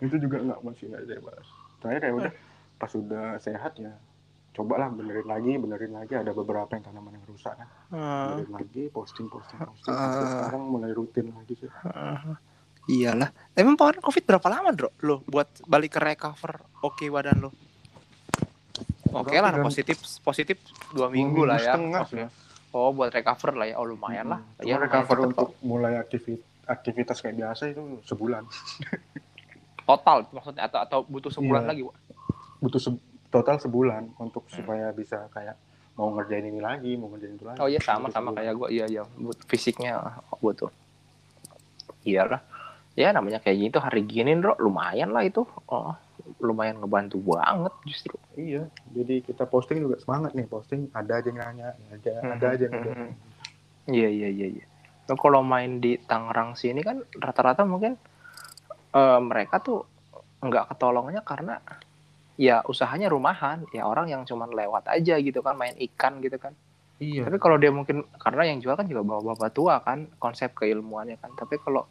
itu juga nggak masih nggak saya balas terakhir ya udah pas udah sehat ya cobalah benerin lagi benerin lagi ada beberapa yang tanaman yang rusak kan Hmm. benerin lagi posting posting posting Ah. Sekarang mulai rutin lagi sih Uh, iyalah. Emang kemarin COVID berapa lama, Bro? Lo buat balik ke recover oke badan lo? Oke lah, positif positif dua Dua minggu lah ya. setengah. Oh, buat recover lah ya. Oh, lumayan lah. Hmm. Ya, lumayan recover untuk kok. mulai aktivitas aktivitas kayak biasa itu sebulan total maksudnya atau atau butuh sebulan Iya. lagi, Wak? butuh se- total sebulan untuk Hmm. supaya bisa kayak mau ngerjain ini lagi mau ngerjain itu lagi Oh iya sama Butuh sama sebulan. kayak gue. Iya iya, But- fisiknya butuh. Iyalah. Ya namanya kayak gitu hari gini, Bro, lumayan lah itu. Oh, lumayan ngebantu banget justru. iya jadi kita posting juga semangat nih posting ada aja yang nanya ada ada aja yang udah Mhm. Iya iya iya iya. Lo kalau main di Tangerang sini kan rata-rata mungkin eh, mereka tuh nggak ketolongnya karena ya usahanya rumahan, ya orang yang cuman lewat aja gitu kan main ikan gitu kan. iya Tapi kalau dia mungkin karena yang jual kan juga bapak-bapak tua kan konsep keilmuannya kan. Tapi kalau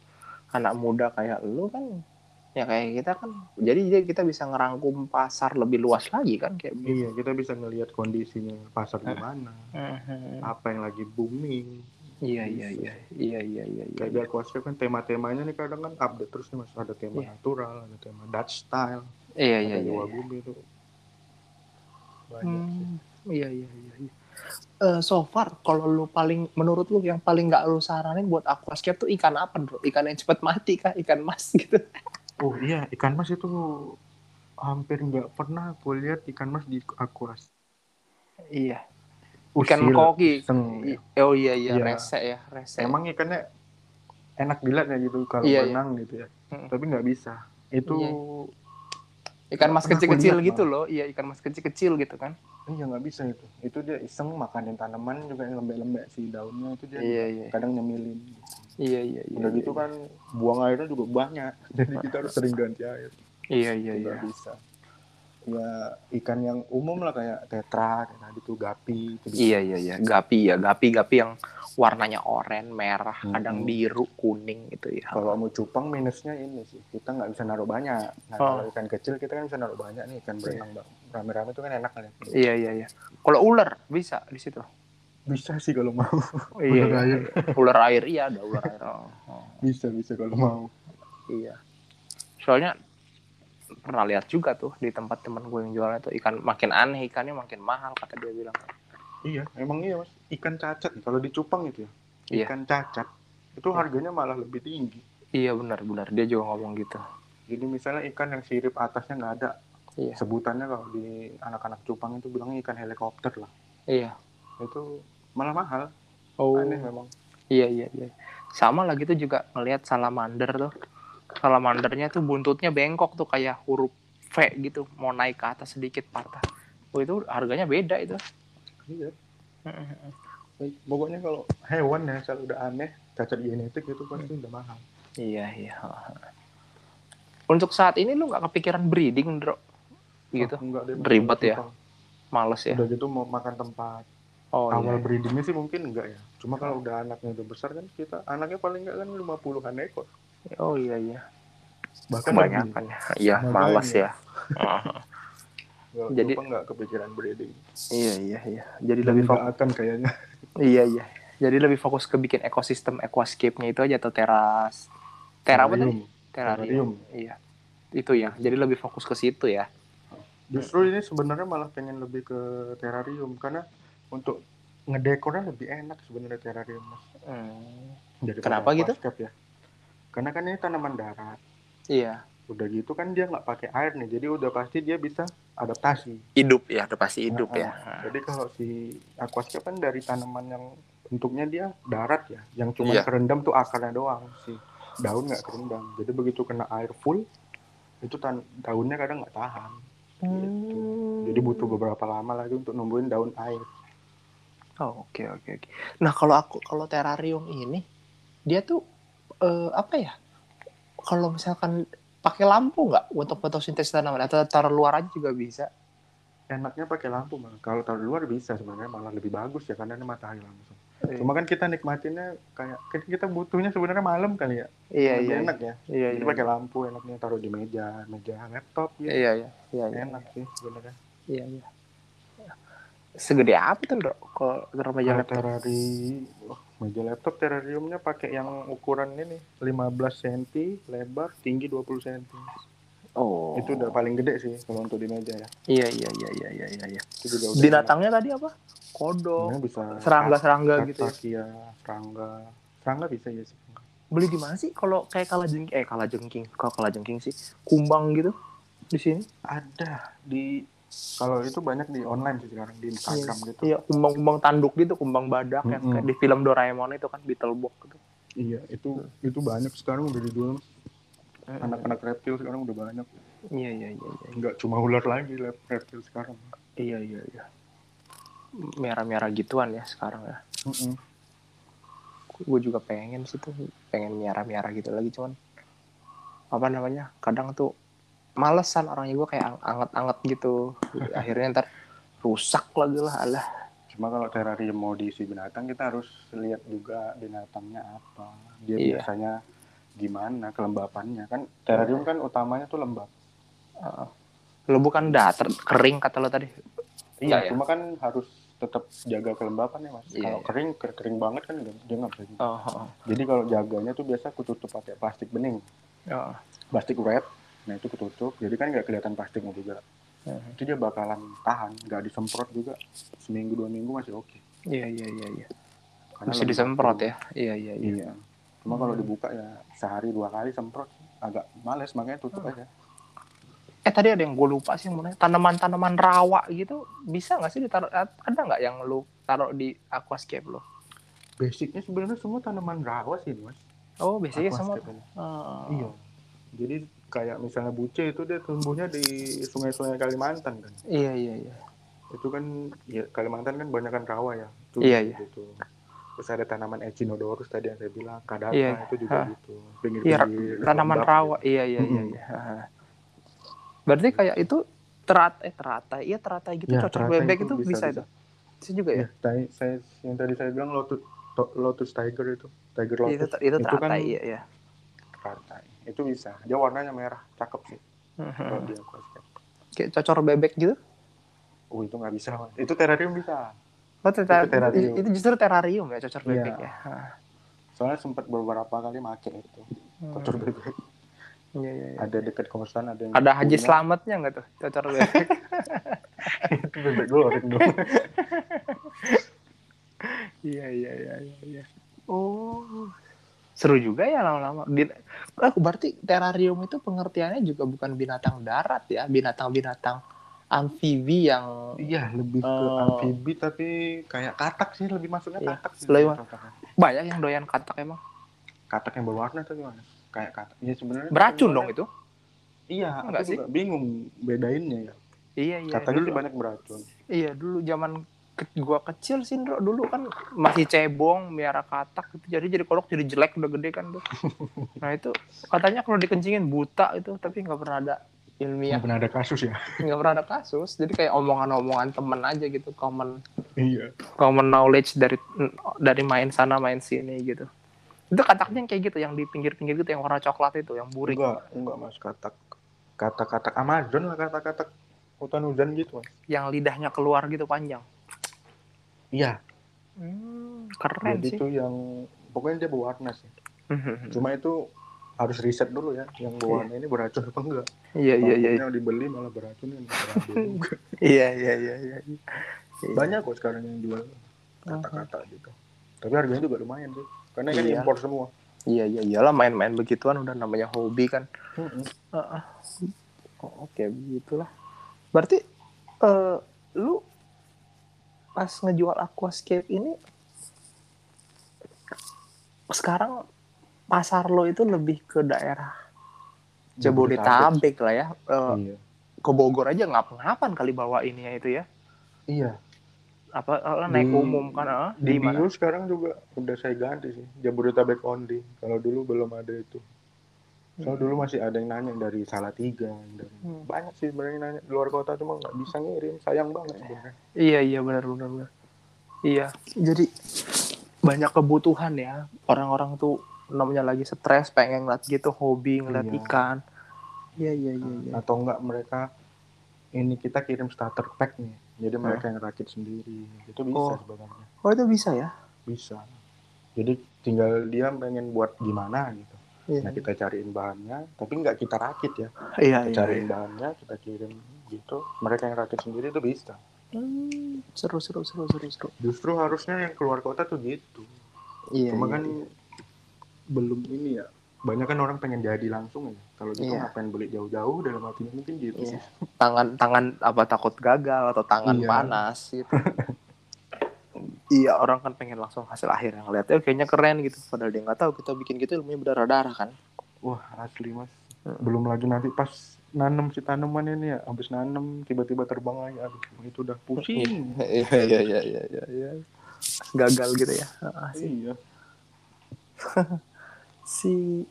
anak muda kayak lu kan ya kayak kita kan jadi kita bisa ngerangkum pasar lebih luas lagi kan kayak begitu. iya kita bisa ngelihat kondisinya pasar Eh. gimana Mhm. apa yang lagi booming Iya iya iya iya iya iya. iya. kayak di aquascape kan tema-temanya nih kadang kan update terus nih mas ada tema Iya. natural ada tema Dutch style Iya iya iya. Iya. bumi itu banyak sih. Hmm, iya iya iya. iya. Eh, so far kalau lu paling menurut lu yang paling nggak lu saranin buat aquascape tuh ikan apa bro? Ikan yang cepet mati kah? Ikan mas gitu? Oh iya ikan mas itu hampir nggak pernah aku lihat ikan mas di aquas iya. Ikan Usil, koki. iseng, I- Oh iya iya, Iya. rese ya rese. emang ikannya enak dilihat ya gitu kalau Iya, iya. berenang gitu ya Mm. tapi nggak bisa itu Iya. ikan mas kecil-kecil lihat, gitu loh. Iya ikan mas kecil-kecil gitu kan? iya nggak bisa itu itu dia iseng makanin tanaman juga yang lembek-lembek si daunnya itu dia Iya iya. kadang nyemilin Iya iya iya. udah gitu kan buang airnya juga banyak jadi kita harus sering ganti air Iya iya nggak iya. bisa ya ikan yang umum lah kayak tetra kayak tadi tuh gapi itu bisa. Iya iya iya. Gapi ya, gapi gapi yang warnanya oranye, merah, Hmm. kadang biru, kuning gitu ya. kalau mau cupang minusnya ini sih kita nggak bisa naruh banyak nah Oh. kalau ikan kecil kita kan bisa naruh banyak nih ikan berenang bang rame-rame itu kan enak kan ya Iya iya iya. Kalau ular bisa di situ. Bisa sih kalau mau Iya, Ular iya. air. ular air iya ada ular air. Oh, oh, bisa bisa kalau mau iya. Soalnya pernah lihat juga tuh di tempat teman gue yang jualnya tuh ikan makin aneh ikannya makin mahal kata dia bilang. iya emang iya mas ikan cacat kalau di cupang itu ya Iya. ikan cacat itu harganya malah lebih tinggi Iya benar benar dia juga ngomong gitu. jadi misalnya ikan yang sirip atasnya nggak ada Iya. sebutannya kalau di anak-anak cupang itu bilangnya ikan helikopter lah Iya. Itu malah mahal Oh. aneh memang Iya iya iya. Sama lagi tuh juga ngelihat salamander tuh. Salamandernya tuh buntutnya bengkok tuh kayak huruf V gitu, mau naik ke atas sedikit patah. Oh itu harganya beda itu. iya pokoknya kalau hewan ya kalau udah aneh cacat genetik itu pasti udah mahal Iya iya. Untuk saat ini lu nggak kepikiran breeding, Bro? Gitu. Oh, enggak deh, Ribet ya? Males ya. udah gitu mau makan tempat Oh awal iya. breedingnya sih mungkin enggak ya cuma kalau udah anaknya udah besar kan kita anaknya paling enggak kan 50-an ekor Oh iya iya. bahkan Kebanyakan ya. Iya, males ya. Jadi Jadi- enggak kepikiran breeding iya iya iya. Jadi Dan lebih nggak fokus. akan kayaknya Iya iya. Jadi lebih fokus ke bikin ekosistem aquascape-nya itu aja atau teras. Tera apa tadi? Terrarium. Terrarium. Iya. Itu ya. Jadi lebih fokus ke situ ya. Justru ini sebenarnya malah pengen lebih ke terrarium karena untuk ngedekornya lebih enak sebenarnya terrarium mas. Hmm. Daripada Kenapa gitu? ya. Karena kan ini tanaman darat. Iya. Udah gitu kan dia nggak pakai air nih, jadi udah pasti dia bisa adaptasi. Hidup ya, udah pasti hidup Nah, ya. Jadi kalau si aquascape kan dari tanaman yang bentuknya dia darat ya, yang cuma Iya. kerendam tuh akarnya doang, si daun nggak kerendam. Jadi begitu kena air full, itu tan- daunnya kadang nggak tahan. Gitu. Jadi butuh beberapa lama lagi untuk numbuhin daun air. Oh, oke oke oke. Nah, kalau aku kalau terrarium ini dia tuh eh, apa ya? Kalau misalkan pakai lampu nggak untuk fotosintesis tanaman atau taruh luar aja juga bisa? Enaknya pakai lampu malah. Kalau taruh luar bisa sebenarnya malah lebih bagus ya karena ini matahari langsung. Cuma kan kita nikmatinnya kayak kan kita butuhnya sebenarnya malam kali ya. Iya Lebih iya. enak ya. Iya Jadi iya. pakai lampu enaknya taruh di meja, meja laptop gitu. Iya iya. Iya iya. Enak sih sebenarnya. Iya iya. Segede apa tuh, Bro? Kalau meja laptop? terari wah, meja laptop terariumnya pakai yang ukuran ini 15 cm, lebar, tinggi 20 cm. Oh. Itu udah paling gede sih kalau untuk di meja ya. Iya iya iya iya iya iya. iya. Itu juga udah Binatangnya tadi apa? Kodok. Sebenarnya bisa Serangga-serangga gitu ya. Iya, serangga. Serangga bisa ya sih. Beli di mana sih? Kalau kayak kalajengking, eh kalajengking, kalau kalajengking sih, kumbang gitu di sini. Ada di kalau itu banyak di online sih sekarang di Instagram gitu. Iya, kumbang-kumbang tanduk gitu, kumbang badak yang Mm-mm. kayak di film Doraemon itu kan Beetlebox gitu. Iya, itu itu banyak sekarang udah dijual. Anak-anak reptil sekarang udah banyak. Iya iya iya iya. Nggak cuma ular lagi reptil sekarang. Iya iya iya. Merah-merah gituan ya sekarang ya. Mm-mm. Gue juga pengen sih tuh, pengen merah-merah gitu lagi cuman apa namanya? Kadang tuh malesan orangnya gue kayak ang- anget-anget gitu. Akhirnya ntar rusak lagi lah alah. Cuma kalau terarium mau diisi binatang kita harus lihat juga binatangnya apa. Dia Iya. biasanya gimana kelembapannya kan terarium kan utamanya tuh lembab. Heeh. Lo bukan datar kering kata lo tadi. Iya, ya. cuma kan harus tetap jaga kelembapan ya mas. Iya, kalau iya. kering ker- kering banget kan dia nggak bisa. Oh, oh, Jadi kalau jaganya tuh biasa kututup pakai plastik bening, oh. plastik wrap. Nah itu kututup, jadi kan nggak kelihatan plastiknya juga. Mhm. Itu dia bakalan tahan, nggak disemprot juga. Seminggu dua minggu masih oke. Iya iya iya iya. Karena lembab disemprot tuh. ya. Iya iya iya. Iya. Cuma kalau Hmm. dibuka ya sehari dua kali semprot agak males makanya tutup Hmm. aja. Eh tadi ada yang gue lupa sih mau nanya. Tanaman-tanaman rawa gitu bisa nggak sih ditaruh? Ada nggak yang lu taruh di aquascape lo? Basicnya sebenarnya semua tanaman rawa sih mas. Oh biasanya semua. Oh. Iya. Jadi kayak misalnya buce itu dia tumbuhnya di sungai-sungai Kalimantan kan. Iya iya iya. Itu kan ya Kalimantan kan banyak kan rawa ya. Itu Iya, iya. gitu. Terus ada tanaman Echinodorus tadi yang saya bilang, kadata Iya, itu juga hah. gitu. Pinggir Iya tanaman lembab rawa. gitu. Iya iya iya. Iya. Berarti kayak itu teratai eh teratai iya teratai gitu Ya, cocok bebek itu itu, bisa, bisa, itu. Bisa juga ya. Ya, tadi saya yang tadi saya bilang lotus to- lotus tiger itu, tiger Itu lotus itu itu kan- teratai iya iya. Teratai. Itu bisa. Dia warnanya merah, cakep sih kalau dia aquascape. Kayak cocor bebek gitu. Oh itu nggak bisa. Itu terarium bisa. Oh, tera- Itu terarium. itu justru terarium ya cocor Iya. bebek ya. Hah. Soalnya sempat beberapa kali make itu, cocor Hmm. bebek. Iya iya iya. Ada dekat kosan, ada yang Ada haji selamatnya nggak tuh cocor bebek? itu bebek goreng dong. iya iya iya iya. iya. Oh. Seru juga ya lama-lama. Bin- eh, berarti terarium itu pengertiannya juga bukan binatang darat ya, binatang-binatang amfibi yang Iya, lebih ke Oh. amfibi tapi kayak katak sih, lebih masuknya Iya. katak sih. Lebih- banyak yang doyan katak emang. Katak yang berwarna tuh gimana? Kayak katak. Ya sebenarnya Beracun dong itu. Iya, Enggak aku sih? juga bingung bedainnya ya. Iya iya. Katanya dulu, sih banyak beracun. Iya dulu zaman gua kecil sih Ndro. dulu kan masih cebong miara katak gitu. Jadi jadi kolok jadi jelek udah gede kan tuh. nah itu katanya kalau dikencingin buta itu tapi nggak pernah ada ilmiah Nggak pernah ada kasus ya. nggak pernah ada kasus jadi kayak omongan-omongan temen aja gitu common iya. common knowledge dari dari main sana main sini gitu itu kataknya yang kayak gitu yang di pinggir-pinggir gitu yang warna coklat itu yang burik Enggak, enggak Mas katak. Katak-katak Amazon lah katak-katak hutan hujan gitu, Mas. yang lidahnya keluar gitu panjang Iya, hmm, keren jadi sih itu yang pokoknya dia berwarna sih. Cuma itu harus riset dulu ya, yang berwarna ini beracun apa enggak. iya iya iya Takutnya dibeli malah beracun kan beracun iya iya iya iya Iya. Banyak kok sekarang yang jual kata-kata gitu. Tapi harganya juga lumayan sih. Karena kan Iya. impor semua. iya iya iyalah main-main begituan udah namanya hobi kan. Heeh. Oh, Oke, begitulah. Berarti eh lu pas ngejual aquascape ini sekarang pasar lo itu lebih ke daerah Jabodetabek lah ya. Eh, Iya. ke Bogor aja ngap-ngapan kali bawa ininya itu ya. Iya. Apa eh, naik Di- umum kan? eh? Di, di mana? bio sekarang juga udah saya ganti sih. Jabodetabek only. Kalau dulu belum ada itu. Soal dulu masih ada yang nanya dari Salatiga, dari Hmm. banyak sih sebenarnya yang nanya di luar kota cuma nggak bisa ngirim, sayang banget sebenarnya. Iya iya benar benar benar. Iya. Jadi banyak kebutuhan ya orang-orang tuh namanya lagi stres pengen ngeliat gitu hobi ngeliat Iya. ikan iya iya iya iya atau enggak mereka ini kita kirim starter pack nih jadi mereka yang rakit sendiri itu bisa Oh. sebenarnya oh itu bisa ya bisa jadi tinggal dia pengen buat gimana gitu iya. Nah kita cariin bahannya tapi nggak kita rakit ya. Iya kita iya, cariin iya. bahannya kita kirim gitu. Mereka yang rakit sendiri itu bisa. Hmm, seru seru seru seru seru. Justru harusnya yang keluar kota tuh gitu. Iya cuma iya, kan iya. belum ini ya banyak kan orang pengen jadi langsung ya. Kalau gitu Iya. ngapain beli jauh-jauh dalam artinya mungkin gitu sih. Tangan tangan apa takut gagal atau tangan Iya. panas gitu iya orang kan pengen langsung hasil akhir yang lihat kayaknya keren gitu. Padahal dia nggak tahu kita bikin gitu ilmunya berdarah-darah kan. Wah asli mas. Hmm. belum lagi nanti pas nanam si tanaman ini ya habis nanam tiba-tiba terbang lagi. Aduh itu udah pusing. Iya iya iya iya iya, iya. gagal gitu ya. Sih. iya. Si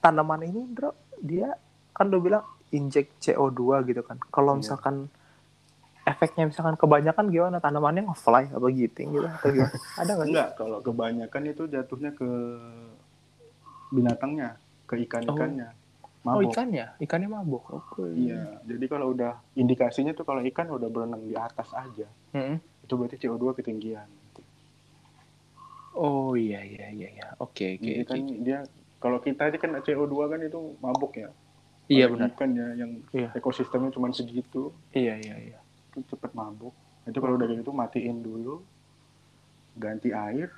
tanaman ini bro dia kan lo bilang injek CO2 gitu kan. Kalau Iya. misalkan efeknya misalkan kebanyakan gimana? Tanamannya nge-fly apa giting gitu atau gimana? Ada nggak enggak kalau kebanyakan itu jatuhnya ke binatangnya ke ikan-ikannya. Oh. Mabok. ikannya? Ikannya mabuk oke. Iya jadi kalau udah indikasinya tuh kalau ikan udah berenang di atas aja Mm-mm. itu berarti CO2 ketinggian. Oh iya iya iya iya. Oke oke jadi oke. kan dia kalau kita aja kan CO2 kan itu mabuk ya. Iya benar. ikan ya yang Iya. ekosistemnya cuma segitu. Iya iya iya itu cepet mabuk. Itu kalau udah gitu matiin dulu ganti air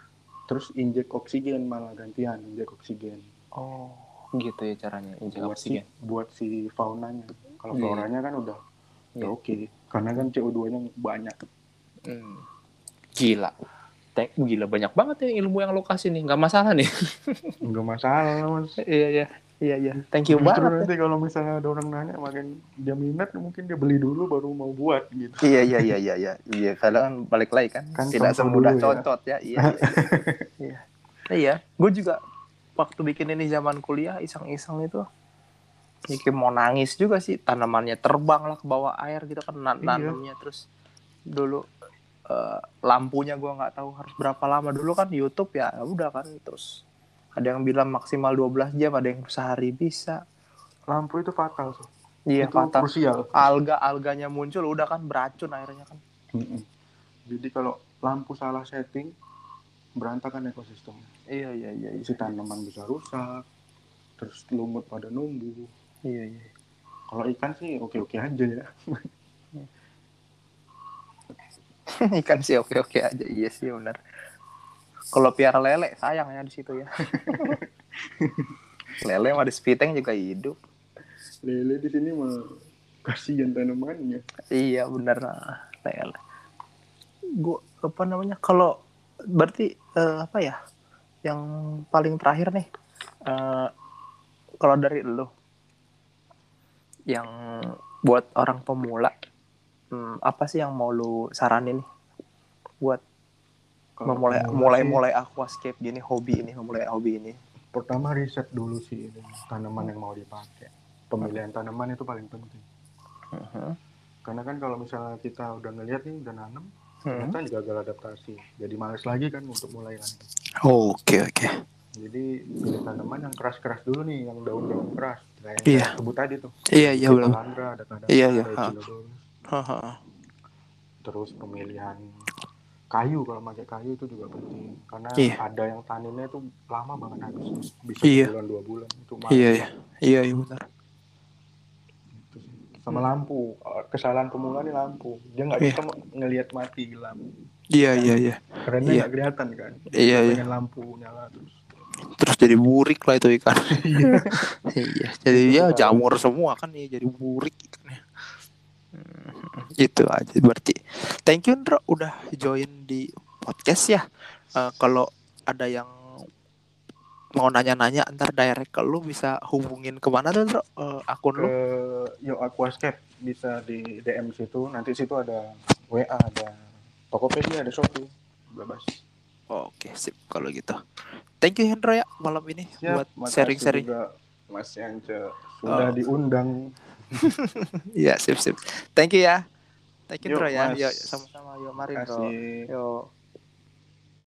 terus injek oksigen malah gantian injek oksigen. Oh gitu ya caranya injek buat si oksigen. buat si faunanya. Kalau Iya. floranya kan udah Iya. ya oke karena kan CO2 nya banyak. Hmm. gila. Tek, gila banyak banget ya ilmu yang lo kasih nih nggak masalah nih. Nggak masalah mas. Iya iya iya iya thank you Justru banget nanti kalau misalnya ada orang nanya makin dia minat mungkin dia beli dulu baru mau buat gitu Iya iya iya iya iya. Iya, kadang kan balik lagi kan. Kan Tidak semudah dulu ya. contot ya. Iya. Iya. iya. Iya. Gue juga waktu bikin ini zaman kuliah iseng-iseng itu bikin mau nangis juga sih tanamannya terbang lah ke bawah air gitu kan nan Iya. nanamnya terus dulu eh, lampunya gua nggak tahu harus berapa lama dulu kan YouTube ya udah kan terus ada yang bilang maksimal 12 jam ada yang sehari bisa. Lampu itu fatal sih iya itu fatal. krusial. Alga alganya muncul udah kan beracun airnya kan. Mm-mm. jadi kalau lampu salah setting berantakan ekosistemnya. Iya iya iya iya. Si tanaman bisa rusak terus lumut pada numbuh iya, iya. kalau ikan sih oke oke aja ya. Ikan sih oke oke aja iya sih benar kalau piara lele sayang ya di situ ya. Lele mah di spiteng juga hidup. Lele di sini mah kasihan tanamannya. Iya benar lele. Gua apa namanya kalau berarti eh, apa ya yang paling terakhir nih eh, kalau dari lu yang buat orang pemula hmm, apa sih yang mau lu saranin nih buat memulai mulai mulai aquascape gini hobi ini memulai hobi ini pertama riset dulu sih ini, tanaman yang mau dipakai pemilihan tanaman itu paling penting Mhm. karena kan kalau misalnya kita udah ngeliat nih udah nanam Hmm. kita gagal adaptasi jadi males lagi kan untuk mulai lagi Oke oke. jadi pilih tanaman yang keras-keras dulu nih yang daun-daun keras kayak yang Iya. sebut tadi tuh Iya iya belum. Iya, iya, terus pemilihan kayu kalau pakai kayu itu juga penting karena Iya. ada yang taninnya itu lama banget habis bisa Iya. bulan dua bulan itu mati. Iya iya iya iya benar. Itu sih. sama lampu kesalahan pemula nih lampu dia nggak Iya. bisa ngelihat mati lampu Iya iya iya. kerennya Iya. nggak kelihatan kan Iya iya. lampu nyala terus Terus jadi burik lah itu ikan. iya. Jadi Itu ya tuh jamur semua kan ya jadi burik. Hmm, itu aja berarti. Thank you Ndro udah join di podcast ya. Eh, kalau ada yang mau nanya-nanya ntar direct ke lu bisa hubungin ke mana tuh Ndro? Eh, akun ke lu? Yo Aquascape bisa di DM situ nanti situ ada WA ada Tokopedia ada Shopee bebas Oke sip kalau gitu. Thank you Hendro ya malam ini buat makasih sharing-sharing. juga Mas Yance sudah Oh. diundang Iya sip sip. Thank you ya. Thank you Yuk, Ndro ya. Yuk sama-sama yuk mari kasih Yo.